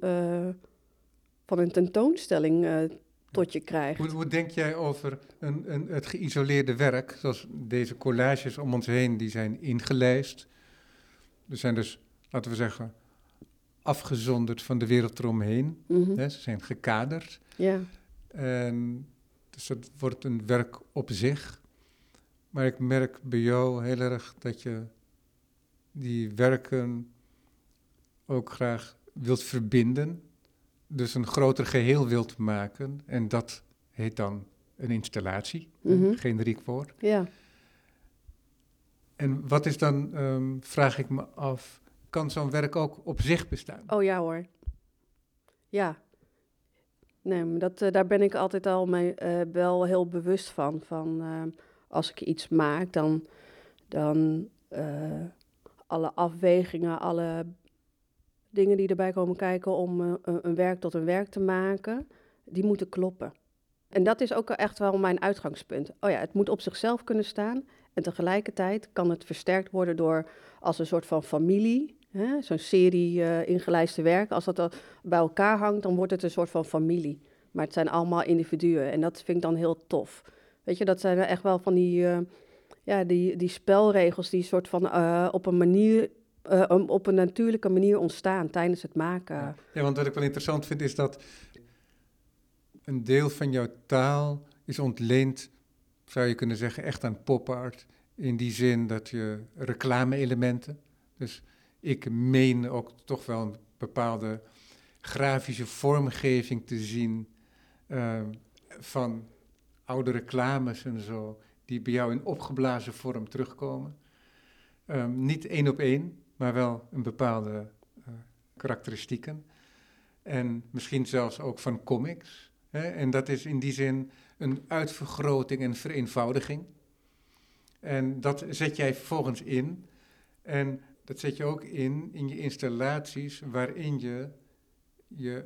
B: van een tentoonstelling tot je krijgt.
A: Hoe, hoe denk jij over een, een, het geïsoleerde werk, zoals deze collages om ons heen, die zijn ingelijst. Er zijn dus, laten we zeggen, afgezonderd van de wereld eromheen.
B: Mhm.
A: Ze zijn gekaderd.
B: Ja.
A: En Dus dat wordt een werk op zich. Maar ik merk bij jou heel erg dat je die werken ook graag wilt verbinden. Dus een groter geheel wilt maken. En dat heet dan een installatie,
B: Mhm.
A: een generiek woord.
B: Ja.
A: En wat is dan, ehm, vraag ik me af, kan zo'n werk ook op zich bestaan?
B: Oh ja hoor. Ja. Nee, maar dat, eh, daar ben ik altijd al mee, eh, wel heel bewust van. Van eh, als ik iets maak, dan, dan eh, alle afwegingen, alle dingen die erbij komen kijken om een werk tot een werk te maken, die moeten kloppen. En dat is ook echt wel mijn uitgangspunt. Oh ja, het moet op zichzelf kunnen staan. En tegelijkertijd kan het versterkt worden door als een soort van familie. Zo'n serie eh, ingelijste werken. Als dat bij elkaar hangt, dan wordt het een soort van familie. Maar het zijn allemaal individuen. En dat vind ik dan heel tof. Weet je, dat zijn echt wel van die, eh, ja, die, die spelregels die soort van eh, op een manier. op een natuurlijke manier ontstaan tijdens het maken.
A: Ja. Want wat ik wel interessant vind is dat een deel van jouw taal is ontleend, zou je kunnen zeggen, echt aan pop art. In die zin dat je reclame-elementen, dus ik meen ook toch wel een bepaalde grafische vormgeving te zien eh, van oude reclames en zo, die bij jou in opgeblazen vorm terugkomen. Ehm, niet één op één, maar wel een bepaalde eh, karakteristieken. En misschien zelfs ook van comics. Hè? En dat is in die zin een uitvergroting en vereenvoudiging. En dat zet jij vervolgens in. En dat zet je ook in in je installaties waarin je je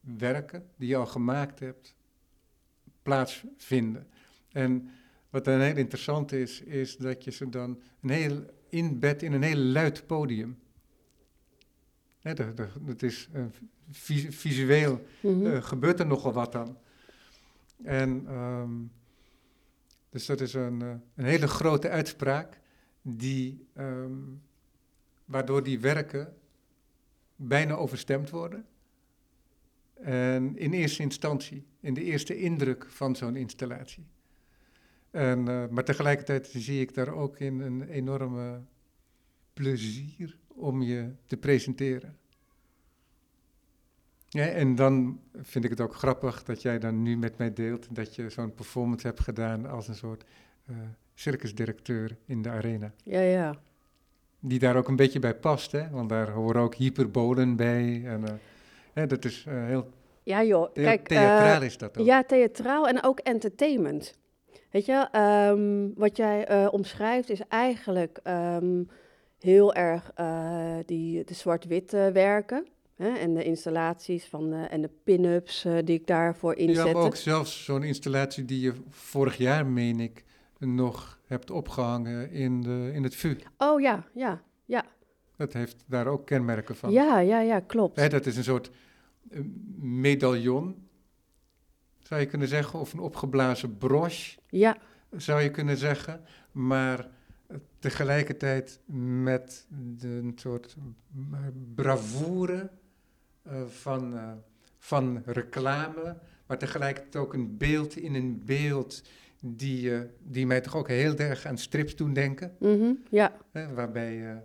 A: werken die je al gemaakt hebt plaatsvinden. En wat dan heel interessant is, is dat je ze dan een heel inbed in een heel luid podium. Hè, dat, dat, dat is eh, vis- visueel
B: Mhm.
A: eh, gebeurt er nogal wat dan. En ehm, dus dat is een, eh, een hele grote uitspraak, die, ehm, waardoor die werken bijna overstemd worden. En in eerste instantie, in de eerste indruk van zo'n installatie. En, eh, maar tegelijkertijd zie ik daar ook in een enorme plezier om je te presenteren. En dan vind ik het ook grappig dat jij dan nu met mij deelt dat je zo'n performance hebt gedaan als een soort eh, circusdirecteur in de arena.
B: Ja, ja.
A: Die daar ook een beetje bij past, hè? want daar horen ook hyperbolen bij. En, eh, hè, dat is eh, heel
B: Ja, joh. Kijk,
A: theatraal
B: eh,
A: is dat ook.
B: Ja, theatraal en ook entertainment. Weet je, ehm, wat jij omschrijft is eigenlijk ehm, heel erg die, de zwart-wit werken. Hè, en de installaties van, eh, en de pin-ups die ik daarvoor
A: Ja,
B: inzette.
A: maar ook zelfs zo'n installatie die je vorig jaar, meen ik, nog hebt opgehangen in, de, in het VU.
B: Oh ja, ja, ja.
A: Dat heeft daar ook kenmerken van.
B: Ja, ja, ja, klopt.
A: Hè, dat is een soort eh, medaillon, zou je kunnen zeggen, of een opgeblazen broche,
B: Ja,
A: zou je kunnen zeggen. Maar eh, tegelijkertijd met de, een soort bravoure eh, van, eh, van reclame, maar tegelijkertijd ook een beeld in een beeld die, eh, die mij toch ook heel erg aan strips doen denken.
B: mhm, ja,
A: Hè, waarbij je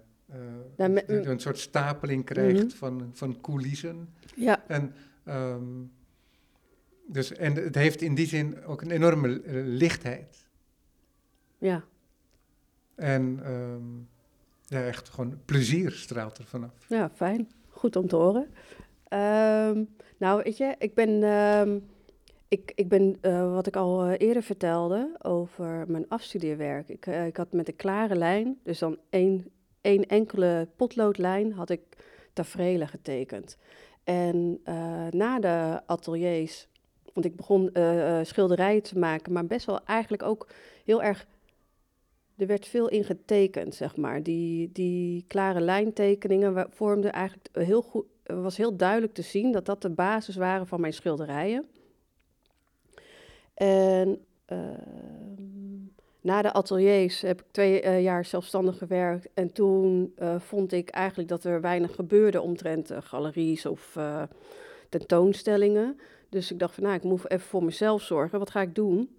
A: eh,
B: met-
A: een, soort stapeling krijgt
B: Mhm.
A: van, van coulissen.
B: ja,
A: En, ehm, dus, en het heeft in die zin ook een enorme eh, lichtheid.
B: ja.
A: En ehm, ja, echt gewoon plezier straalt er vanaf.
B: Ja, fijn. Goed om te horen. Ehm, nou, weet je, ik ben, ik, ik ben eh, wat ik al eh, eerder vertelde over mijn afstudeerwerk. Ik, eh, ik had met een klare lijn, dus dan één, één enkele potloodlijn, had ik tafereelen getekend. En na de ateliers, want ik begon schilderijen te maken, maar best wel eigenlijk ook heel erg er werd veel in getekend, zeg maar. Die, die klare lijntekeningen vormden eigenlijk heel goed. Was heel duidelijk te zien dat dat de basis waren van mijn schilderijen. En ehm, na de ateliers heb ik twee eh, jaar zelfstandig gewerkt. En toen eh, vond ik eigenlijk dat er weinig gebeurde omtrent galeries of eh, tentoonstellingen. Dus ik dacht van, nou, ik moet even voor mezelf zorgen. Wat ga ik doen?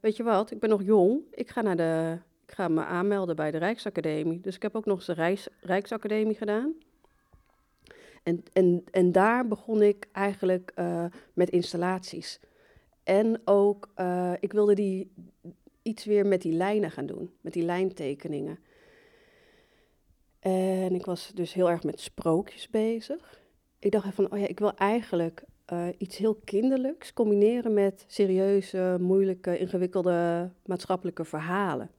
B: Weet je wat, ik ben nog jong. Ik ga, naar de, ik ga me aanmelden bij de Rijksacademie. Dus ik heb ook nog eens de Rijks, Rijksacademie gedaan. En, en, en daar begon ik eigenlijk met installaties. En ook, uh, ik wilde die iets weer met die lijnen gaan doen, met die lijntekeningen. En ik was dus heel erg met sprookjes bezig. Ik dacht van, oh ja, ik wil eigenlijk uh, iets heel kinderlijks combineren met serieuze, moeilijke, ingewikkelde maatschappelijke verhalen.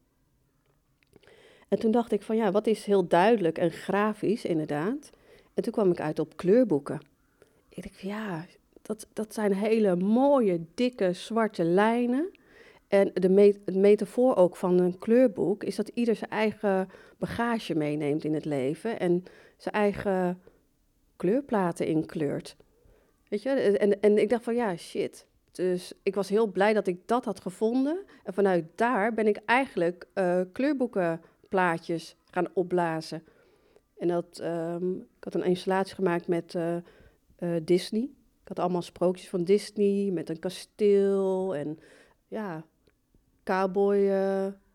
B: En toen dacht ik van, ja, wat is heel duidelijk en grafisch inderdaad. En toen kwam ik uit op kleurboeken. Ik dacht, ja, dat, dat zijn hele mooie, dikke, zwarte lijnen. En de, met, metafoor ook van een kleurboek is dat ieder zijn eigen bagage meeneemt in het leven en zijn eigen kleurplaten inkleurt. Weet je, en, en ik dacht van ja, shit. Dus ik was heel blij dat ik dat had gevonden. En vanuit daar ben ik eigenlijk uh, kleurboekenplaatjes gaan opblazen. En dat, um, ik had een installatie gemaakt met uh, uh, Disney. Had allemaal sprookjes van Disney met een kasteel en ja, cowboy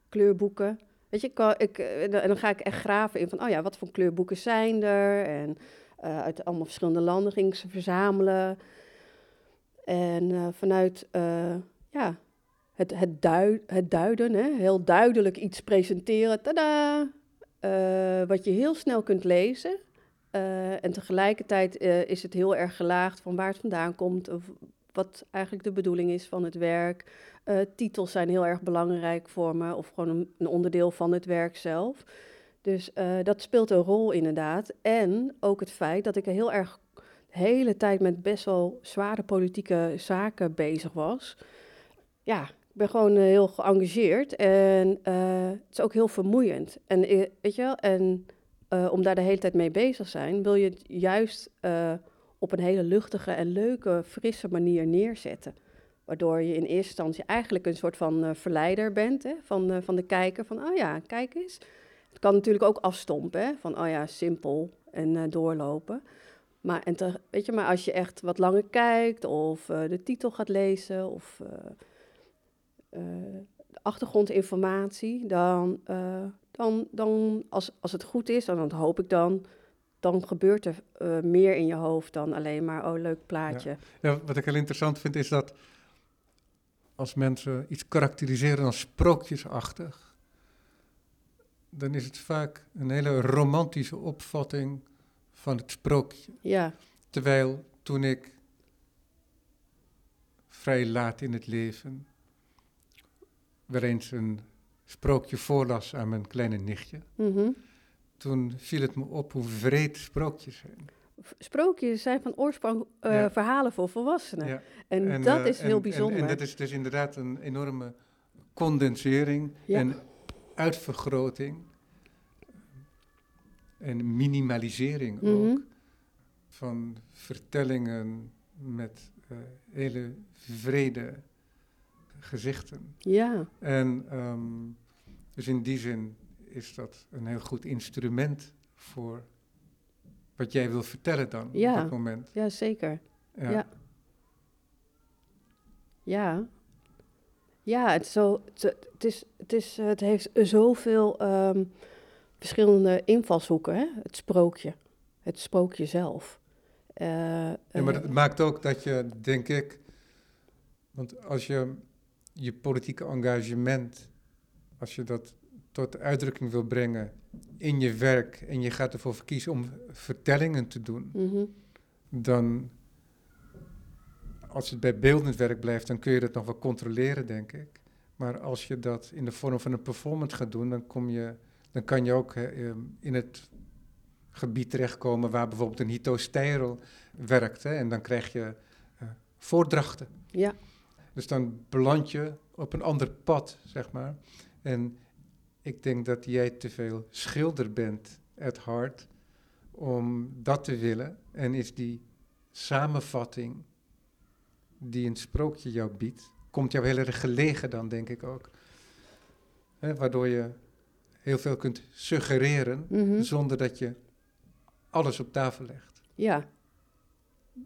B: kleurboeken. Weet je, ik, ik, en dan ga ik echt graven in van, oh ja, wat voor kleurboeken zijn er? En uh, uit allemaal verschillende landen ging ze verzamelen. En vanuit ja, het, het duiden, hè, heel duidelijk iets presenteren, tada, wat je heel snel kunt lezen. En tegelijkertijd is het heel erg gelaagd van waar het vandaan komt, of wat eigenlijk de bedoeling is van het werk. titels zijn heel erg belangrijk voor me, of gewoon een, onderdeel van het werk zelf. Dus dat speelt een rol inderdaad. En ook het feit dat ik heel erg de hele tijd met best wel zware politieke zaken bezig was. Ja, ik ben gewoon heel geëngageerd en het is ook heel vermoeiend. En weet je wel, en om daar de hele tijd mee bezig zijn, wil je het juist op een hele luchtige en leuke, frisse manier neerzetten. Waardoor je in eerste instantie eigenlijk een soort van verleider bent hè, van, van de kijker. Van, oh ja, kijk eens, het kan natuurlijk ook afstompen, hè? van oh ja, simpel en doorlopen. Maar, en te, weet je, maar als je echt wat langer kijkt of de titel gaat lezen of achtergrondinformatie, dan, dan, dan als, als het goed is, en dat hoop ik dan, dan gebeurt er meer in je hoofd dan alleen maar, oh leuk plaatje.
A: Ja. ja, wat ik heel interessant vind is dat als mensen iets karakteriseren als sprookjesachtig, dan is het vaak een hele romantische opvatting van het sprookje.
B: Ja.
A: Terwijl toen ik vrij laat in het leven weer eens een sprookje voorlas aan mijn kleine nichtje,
B: mm
A: toen viel het me op hoe vreed sprookjes zijn.
B: Sprookjes zijn van oorsprong uh, verhalen voor volwassenen. Ja. En, dat uh, is heel bijzonder.
A: En, en, dat is dus inderdaad een enorme condensering ja. en uitvergroting en minimalisering
B: Mhm.
A: ook van vertellingen met uh, hele vrede gezichten.
B: Ja,
A: En ehm, dus in die zin is dat een heel goed instrument voor wat jij wil vertellen dan
B: Ja.
A: op dat moment.
B: ja zeker.
A: Ja.
B: Ja. Ja. Ja, het, zo, het, het, is, het, is, het heeft zoveel ehm, verschillende invalshoeken, hè? het sprookje. Het sprookje zelf. Eh,
A: Ja, maar
B: eh,
A: dat maakt ook dat je, denk ik, want als je je politieke engagement, als je dat tot uitdrukking wil brengen in je werk en je gaat ervoor verkiezen om vertellingen te doen,
B: mhm.
A: dan, als het bij beeldend werk blijft, dan kun je dat nog wel controleren, denk ik. Maar als je dat in de vorm van een performance gaat doen, dan, kom je, dan kan je ook ehm, in het gebied terechtkomen waar bijvoorbeeld een Hito Stijrel werkt. Hè, en dan krijg je eh, voordrachten.
B: Ja,
A: Dus dan beland je op een ander pad, zeg maar. En ik denk dat jij te veel schilder bent at heart om dat te willen. En is die samenvatting die een sprookje jou biedt, komt jou heel erg gelegen dan, denk ik ook. Waardoor je heel veel kunt suggereren
B: mhm.
A: zonder dat je alles op tafel legt.
B: ja,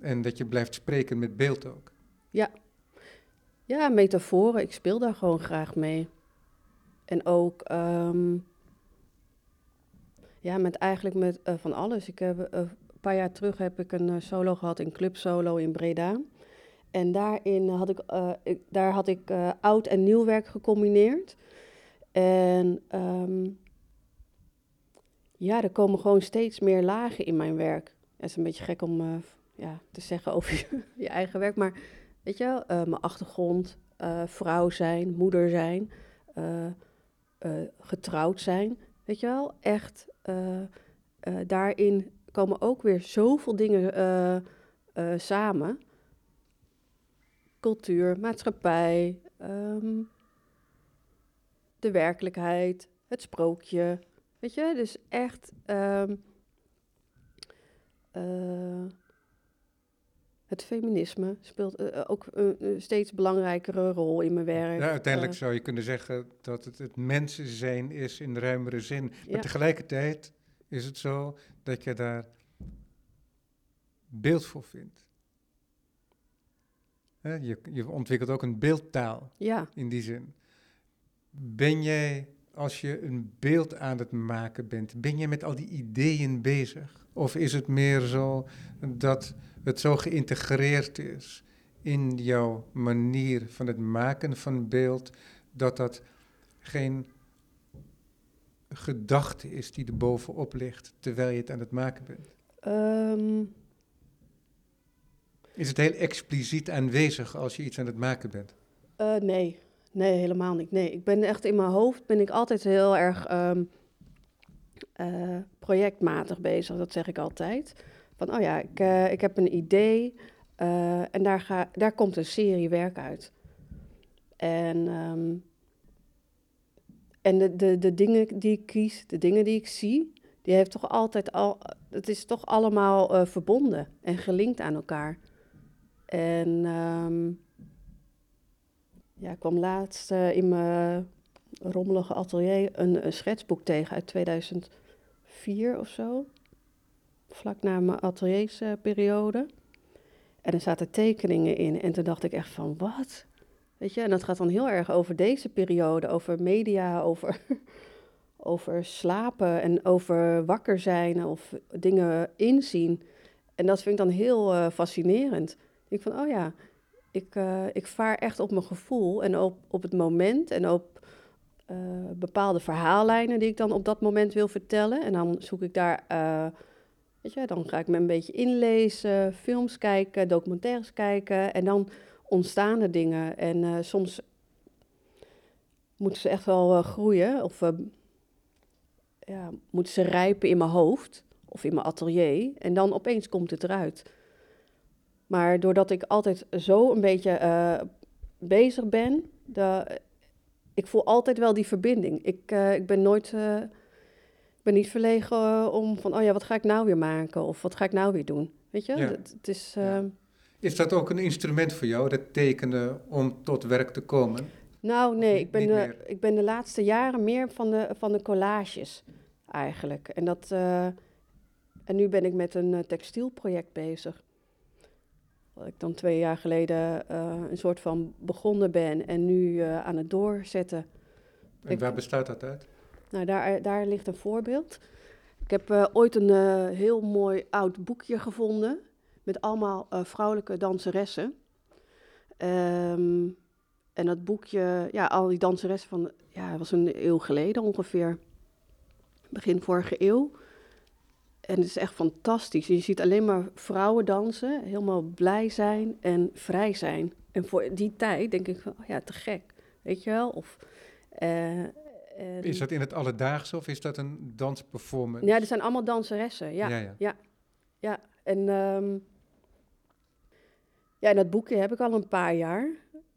A: En dat je blijft spreken met beeld ook.
B: Ja. Ja, metaforen. Ik speel daar gewoon graag mee. En ook, ehm, ja, met eigenlijk met eh, van alles. Ik heb, eh, een paar jaar terug heb ik een eh, solo gehad in Club Solo in Breda. En daarin had ik, daar had ik oud en nieuw werk gecombineerd. En ehm, ja, er komen gewoon steeds meer lagen in mijn werk. Het is een beetje gek om ja, te zeggen over [laughs] je eigen werk, maar weet je, eh, mijn achtergrond, eh, vrouw zijn, moeder zijn, eh, getrouwd zijn, weet je wel, echt daarin komen ook weer zoveel dingen samen. Cultuur, maatschappij, ehm, de werkelijkheid, het sprookje, weet je, dus echt ehm, eh, het feminisme speelt eh, ook een, steeds belangrijkere rol in mijn werk.
A: Ja, uiteindelijk
B: Eh,
A: zou je kunnen zeggen dat het het mensen zijn is in de ruimere zin. Maar
B: Ja.
A: tegelijkertijd is het zo dat je daar beeld voor vindt. Hè, je, je ontwikkelt ook een beeldtaal
B: ja,
A: in die zin. Ben jij, als je een beeld aan het maken bent, ben je met al die ideeën bezig? Of is het meer zo dat het zo geïntegreerd is in jouw manier van het maken van beeld, dat dat geen gedachte is die er bovenop ligt terwijl je het aan het maken bent?
B: Ehm,
A: Is het heel expliciet aanwezig als je iets aan het maken bent?
B: eh, nee, nee, helemaal niet. Nee, ik ben echt in mijn hoofd ben ik altijd heel erg ehm, eh, projectmatig bezig. Dat zeg ik altijd. Van, oh ja, ik, eh, ik heb een idee eh, en daar, ga, daar komt een serie werk uit. En, ehm, en de, de, de dingen die ik kies, de dingen die ik zie, die heeft toch altijd al, het is toch allemaal verbonden en gelinkt aan elkaar. En ehm, ja, ik kwam laatst in mijn rommelige atelier een, schetsboek tegen uit 2004 of zo. Vlak na mijn ateliersperiode. En er zaten tekeningen in. En toen dacht ik echt van, wat? Weet je, en dat gaat dan heel erg over deze periode, over media, over, [laughs] over slapen en over wakker zijn of dingen inzien. En dat vind ik dan heel eh, fascinerend. Ik van, oh ja, ik, eh, ik vaar echt op mijn gevoel en op, op het moment en op eh, bepaalde verhaallijnen die ik dan op dat moment wil vertellen. En dan zoek ik daar, eh, weet je, dan ga ik me een beetje inlezen, films kijken, documentaires kijken en dan ontstaan er dingen. En eh, soms moeten ze echt wel groeien of ja, moeten ze rijpen in mijn hoofd of in mijn atelier en dan opeens komt het eruit. Maar doordat ik altijd zo een beetje bezig ben, de, ik voel altijd wel die verbinding. Ik, eh, ik ben nooit, eh, ik ben niet verlegen eh, om van, oh ja, wat ga ik nou weer maken? Of wat ga ik nou weer doen? Weet je,
A: Ja.
B: het, het is,
A: Ja. Is dat ook een instrument voor jou, dat tekenen, om tot werk te komen?
B: nou nee, ik ben, de,
A: meer?
B: ik ben de laatste jaren meer van de, van de collages eigenlijk. En, dat, en nu ben ik met een textielproject bezig. Wat ik dan twee jaar geleden eh, een soort van begonnen ben en nu eh, aan het doorzetten.
A: En
B: Ik-
A: waar bestaat dat uit?
B: Nou, daar, daar ligt een voorbeeld. Ik heb eh, ooit een eh, heel mooi oud boekje gevonden met allemaal eh, vrouwelijke danseressen. Ehm, en dat boekje, ja, al die danseressen van, ja, was een eeuw geleden ongeveer. Begin vorige eeuw. En het is echt fantastisch. Je ziet alleen maar vrouwen dansen, helemaal blij zijn en vrij zijn. En voor die tijd denk ik van, oh ja, te gek, weet je wel? Of, eh, en-
A: Is dat in het alledaagse of is dat een dansperformance?
B: ja, er zijn allemaal danseressen, ja.
A: Ja, ja.
B: ja. ja. En, ehm, ja, en dat boekje heb ik al een paar jaar.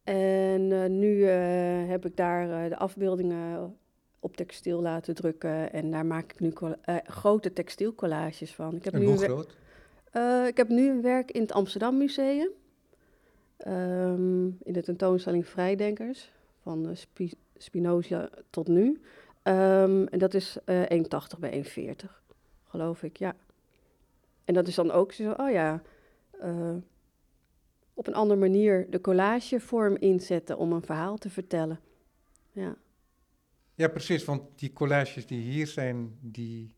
B: En eh, nu eh, heb ik daar de afbeeldingen op textiel laten drukken. En daar maak ik nu eh, grote textielcollages van. Ik heb,
A: En
B: nu
A: hoe groot?
B: eh, ik heb nu een werk in het Amsterdam Museum. Ehm, in de tentoonstelling Vrijdenkers. Van eh, Spi- Spinoza tot nu. Ehm, en dat is eh 1,80 bij 1,40, geloof ik, ja. En dat is dan ook zo, oh ja, op een andere manier de collagevorm inzetten om een verhaal te vertellen. Ja.
A: Ja, precies, want die collages die hier zijn, die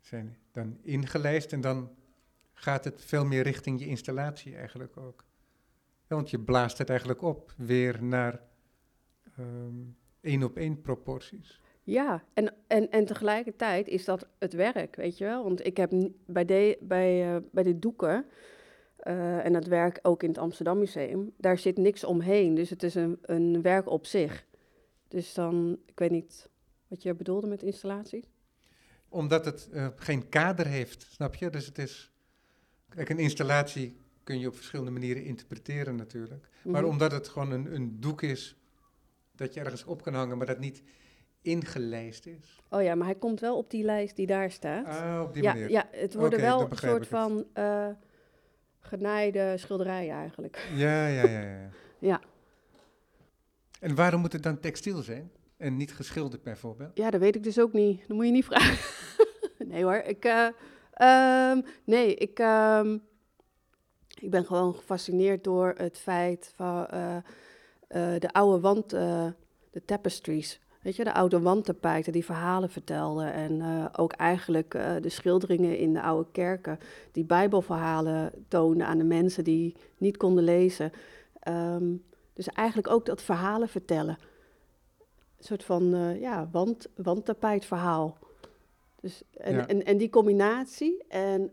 A: zijn dan ingelijst en dan gaat het veel meer richting je installatie eigenlijk ook. want je blaast het eigenlijk op weer naar um, één op één proporties.
B: Ja, en, en, en tegelijkertijd is dat het werk, weet je wel. Want ik heb bij, de, bij, uh, bij de doeken uh, en het werk ook in het Amsterdam Museum, daar zit niks omheen. Dus het is een, een werk op zich. Dus dan, ik weet niet wat je bedoelde met installaties.
A: Omdat het uh, geen kader heeft, snap je? Dus het is. Kijk, een installatie kun je op verschillende manieren interpreteren natuurlijk. Maar mm omdat het gewoon een, een doek is dat je ergens op kan hangen, maar dat niet ingelijst is.
B: Oh ja, maar hij komt wel op die lijst die daar staat.
A: Ah, op die
B: ja,
A: manier.
B: Ja, het worden okay, wel een soort van uh, genaaide schilderijen eigenlijk.
A: Ja, ja, ja, ja.
B: ja.
A: En waarom moet het dan textiel zijn en niet geschilderd bijvoorbeeld?
B: Ja, dat weet ik dus ook niet. Dat moet je niet vragen. [laughs] nee hoor, ik... Uh, um, nee, ik... Um, ik ben gewoon gefascineerd door het feit van uh, de oude wand, de tapestries. Weet je, de oude wandtapijten die verhalen vertelden. En ook eigenlijk de schilderingen in de oude kerken. Die bijbelverhalen toonden aan de mensen die niet konden lezen. Um, dus eigenlijk ook dat verhalen vertellen. Een soort van uh, ja, wand, wandtapijtverhaal. Dus, en, ja. en, en die combinatie en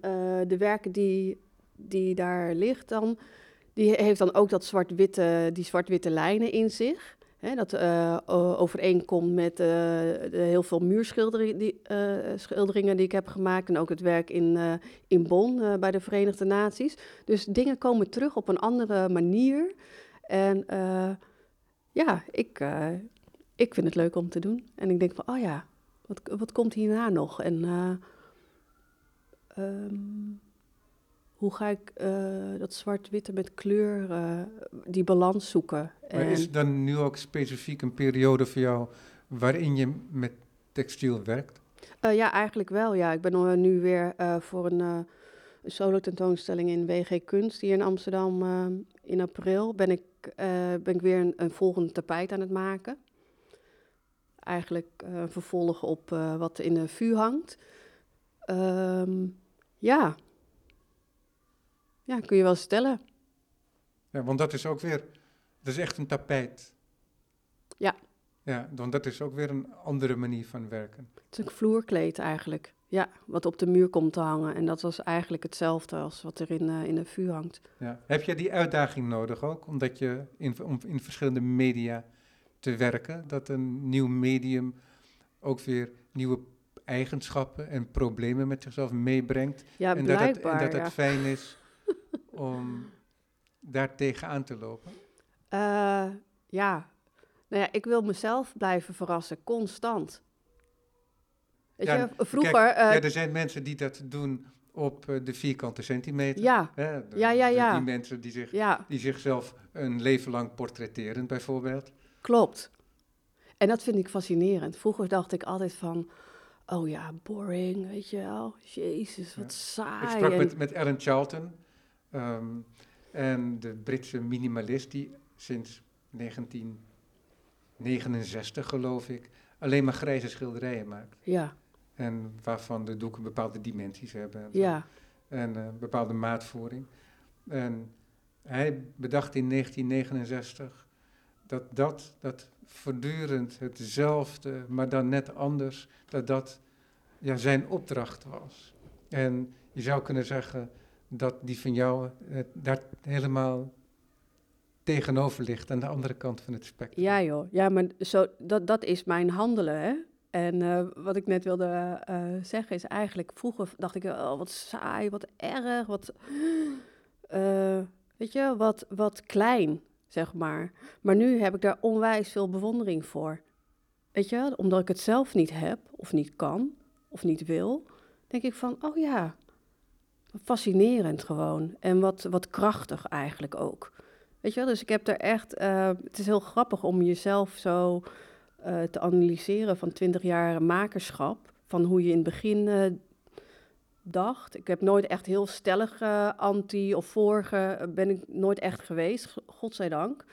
B: de werken die, die daar ligt dan... Die heeft dan ook dat zwart-witte, die zwart-witte lijnen in zich. Hè, dat uh, overeenkomt met uh, de heel veel muurschilderingen die, schilderingen die ik heb gemaakt. En ook het werk in, in Bonn bij de Verenigde Naties. Dus dingen komen terug op een andere manier. En ja, ik, ik vind het leuk om te doen. En ik denk van, oh ja, wat, wat komt hierna nog? En um, hoe ga ik uh, dat zwart-witte met kleur, uh, die balans zoeken.
A: Maar en... is dan nu ook specifiek een periode voor jou waarin je met textiel werkt?
B: Uh, ja, eigenlijk wel. Ja. Ik ben nu weer voor een, een solo-tentoonstelling in WG Kunst hier in Amsterdam in april. Ben ik, ben ik weer een, een volgend tapijt aan het maken. Eigenlijk een vervolg op wat in de vuur hangt. Um, ja, ja, kun je wel stellen.
A: Ja, want dat is ook weer, dat is echt een tapijt.
B: Ja.
A: Ja, want dat is ook weer een andere manier van werken.
B: Het is een vloerkleed eigenlijk. Ja, wat op de muur komt te hangen. En dat was eigenlijk hetzelfde als wat er in, uh, in een vuur hangt.
A: Ja. Heb je die uitdaging nodig ook? Omdat je in, om in verschillende media te werken, dat een nieuw medium ook weer nieuwe eigenschappen en problemen met zichzelf meebrengt.
B: Ja,
A: en dat het, en dat het
B: ja.
A: fijn is [laughs] om daar tegenaan te lopen?
B: Uh, ja. Nou ja, ik wil mezelf blijven verrassen, constant. Weet
A: ja,
B: je, vroeger...
A: Kijk, ja, er zijn mensen die dat doen op uh, de vierkante centimeter.
B: Ja,
A: hè, de,
B: ja, ja, ja.
A: Die mensen die, zich,
B: ja.
A: die zichzelf een leven lang portretteren, bijvoorbeeld.
B: Klopt. En dat vind ik fascinerend. Vroeger dacht ik altijd van... Oh ja, boring, weet je wel. Jezus, wat saai.
A: Ik sprak
B: en...
A: met, met Ellen Charlton... Um, en de Britse minimalist die sinds 1969, geloof ik, alleen maar grijze schilderijen maakt.
B: Ja.
A: En waarvan de doeken bepaalde dimensies hebben. En,
B: ja.
A: en uh, bepaalde maatvoering. En hij bedacht in 1969 dat dat, dat voortdurend hetzelfde, maar dan net anders, dat dat ja, zijn opdracht was. En je zou kunnen zeggen dat die van jou eh, daar helemaal tegenover ligt, aan de andere kant van het spectrum.
B: Ja joh, ja, maar zo, dat, dat is mijn handelen, hè. En uh, wat ik net wilde uh, zeggen is eigenlijk, vroeger dacht ik, oh, wat saai, wat erg, wat, uh, [gasps] weet je, wat, wat klein, zeg maar. Maar nu heb ik daar onwijs veel bewondering voor. Weet je, omdat ik het zelf niet heb, of niet kan, of niet wil, denk ik van, oh ja, fascinerend gewoon. En wat, wat krachtig eigenlijk ook. Weet je wel, dus ik heb er echt... Het is heel grappig om jezelf zo uh, te analyseren van twintig jaar makerschap. Van hoe je in het begin uh, dacht. Ik heb nooit echt heel stellig eh, anti of vorige, eh, ben ik nooit echt geweest, godzijdank.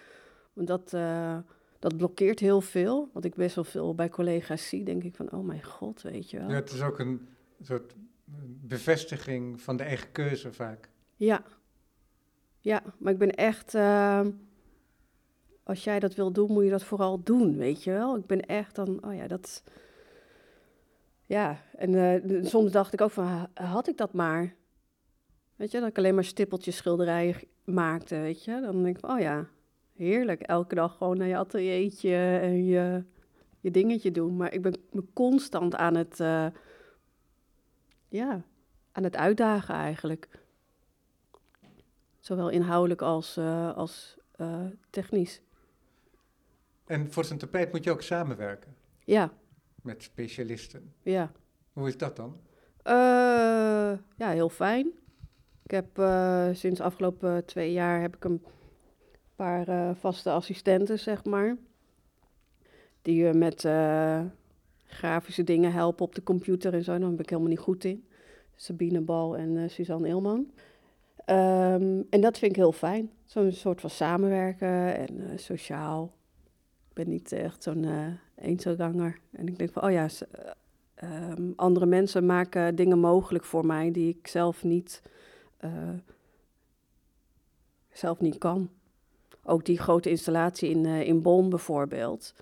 B: Want dat, eh, dat blokkeert heel veel. Wat ik best wel veel bij collega's zie, denk ik van, oh mijn god, weet je wel.
A: Ja, het is ook een soort bevestiging van de eigen keuze vaak.
B: Ja. Ja, maar ik ben echt. Als jij dat wil doen, moet je dat vooral doen, weet je wel? Ik ben echt dan. Oh ja, dat. Ja, en eh, soms dacht ik ook van, ha- had ik dat maar? Weet je, dat ik alleen maar stippeltjes schilderijen maakte, weet je? Dan denk ik oh ja, heerlijk. Elke dag gewoon naar je ateliertje en je, je dingetje doen. Maar ik ben me constant aan het, eh, ja, aan het uitdagen eigenlijk. Zowel inhoudelijk als, eh, als technisch.
A: En voor zijn tapijt moet je ook samenwerken
B: Ja,
A: met specialisten.
B: ja.
A: Hoe is dat dan?
B: Eh, ja, heel fijn. Ik heb eh, sinds afgelopen twee jaar heb ik een paar eh, vaste assistenten, zeg maar. Die je met eh, grafische dingen helpen op de computer en zo. Daar ben ik helemaal niet goed in. Sabine Bal en eh, Suzanne Ilman. Ehm, en dat vind ik heel fijn. Zo'n soort van samenwerken en eh, sociaal. Ik ben niet echt zo'n eh eenzelganger. En ik denk van, oh ja, s- Ehm, andere mensen maken dingen mogelijk voor mij die ik zelf niet, eh, zelf niet kan. Ook die grote installatie in, eh, in Bonn bijvoorbeeld.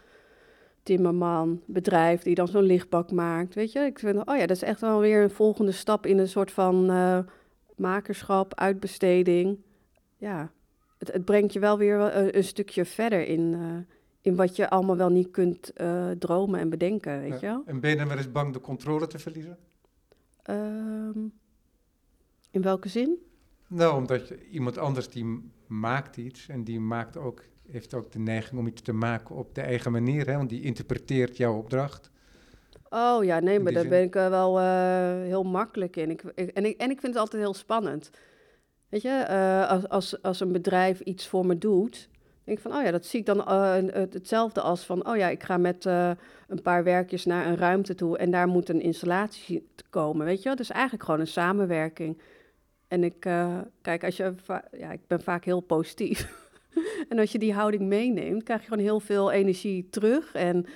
B: Timmerman, bedrijf die dan zo'n lichtbak maakt. Weet je, ik vind, oh ja, dat is echt wel weer een volgende stap in een soort van eh, makerschap, uitbesteding. Ja, het, het brengt je wel weer een, een stukje verder in, eh, in wat je allemaal wel niet kunt eh, dromen en bedenken, weet je wel.
A: En ben je dan wel eens bang de controle te verliezen?
B: Ehm, in welke zin?
A: Nou, omdat je, iemand anders die maakt iets en die maakt ook, heeft ook de neiging om iets te maken op de eigen manier, hè, want die interpreteert jouw opdracht.
B: Oh ja, nee, maar daar
A: zin?
B: ben ik er wel eh, heel makkelijk in. Ik, ik- en, ik, en ik vind het altijd heel spannend. Weet je, eh, als, als, als een bedrijf iets voor me doet, denk van, oh ja, dat zie ik dan eh, het- hetzelfde als van, oh ja, ik ga met eh, een paar werkjes naar een ruimte toe en daar moet een installatie komen, weet je wel? Dus eigenlijk gewoon een samenwerking. En ik, eh, kijk, als je, ja, ik ben vaak heel positief. [laughs] en als je die houding meeneemt, krijg je gewoon heel veel energie terug en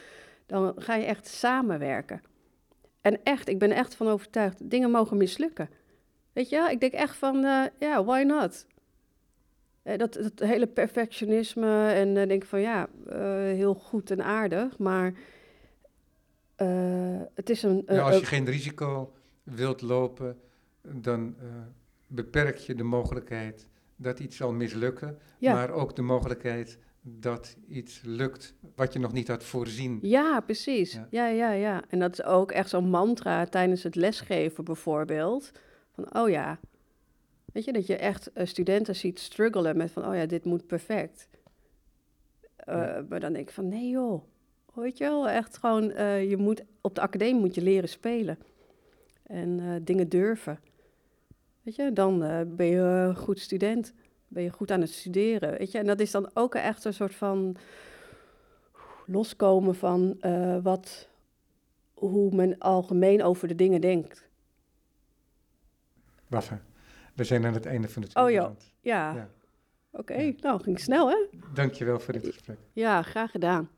B: dan ga je echt samenwerken. En echt, ik ben echt van overtuigd, dingen mogen mislukken. Weet je, ik denk echt van, ja, why not? Eh, dat, dat hele perfectionisme en eh, denk ik van, ja, eh, heel goed en aardig, maar het is een... Eh,
A: als je geen risico wilt lopen, dan beperk je de mogelijkheid dat iets zal mislukken,
B: ja.
A: maar ook de mogelijkheid dat iets lukt wat je nog niet had voorzien.
B: Ja, precies.
A: Ja.
B: Ja. ja, ja, En dat is ook echt zo'n mantra tijdens het lesgeven bijvoorbeeld. Van, oh ja, weet je, dat je echt eh, studenten ziet struggelen met van, oh ja, dit moet perfect. Eh,
A: Ja.
B: Maar dan denk ik van, nee joh, weet je wel, echt gewoon, eh, je moet, op de academie moet je leren spelen. En dingen durven. Weet je, dan ben je een goed student. Ben je goed aan het studeren, weet je. En dat is dan ook echt een soort van loskomen van wat, hoe men algemeen over de dingen denkt.
A: Waffe, we zijn aan het einde van het
B: Oh,
A: uur
B: ja.
A: beland.
B: Ja,
A: Ja.
B: oké. Nou, ging snel hè?
A: Dankjewel voor dit gesprek.
B: Ja, graag gedaan.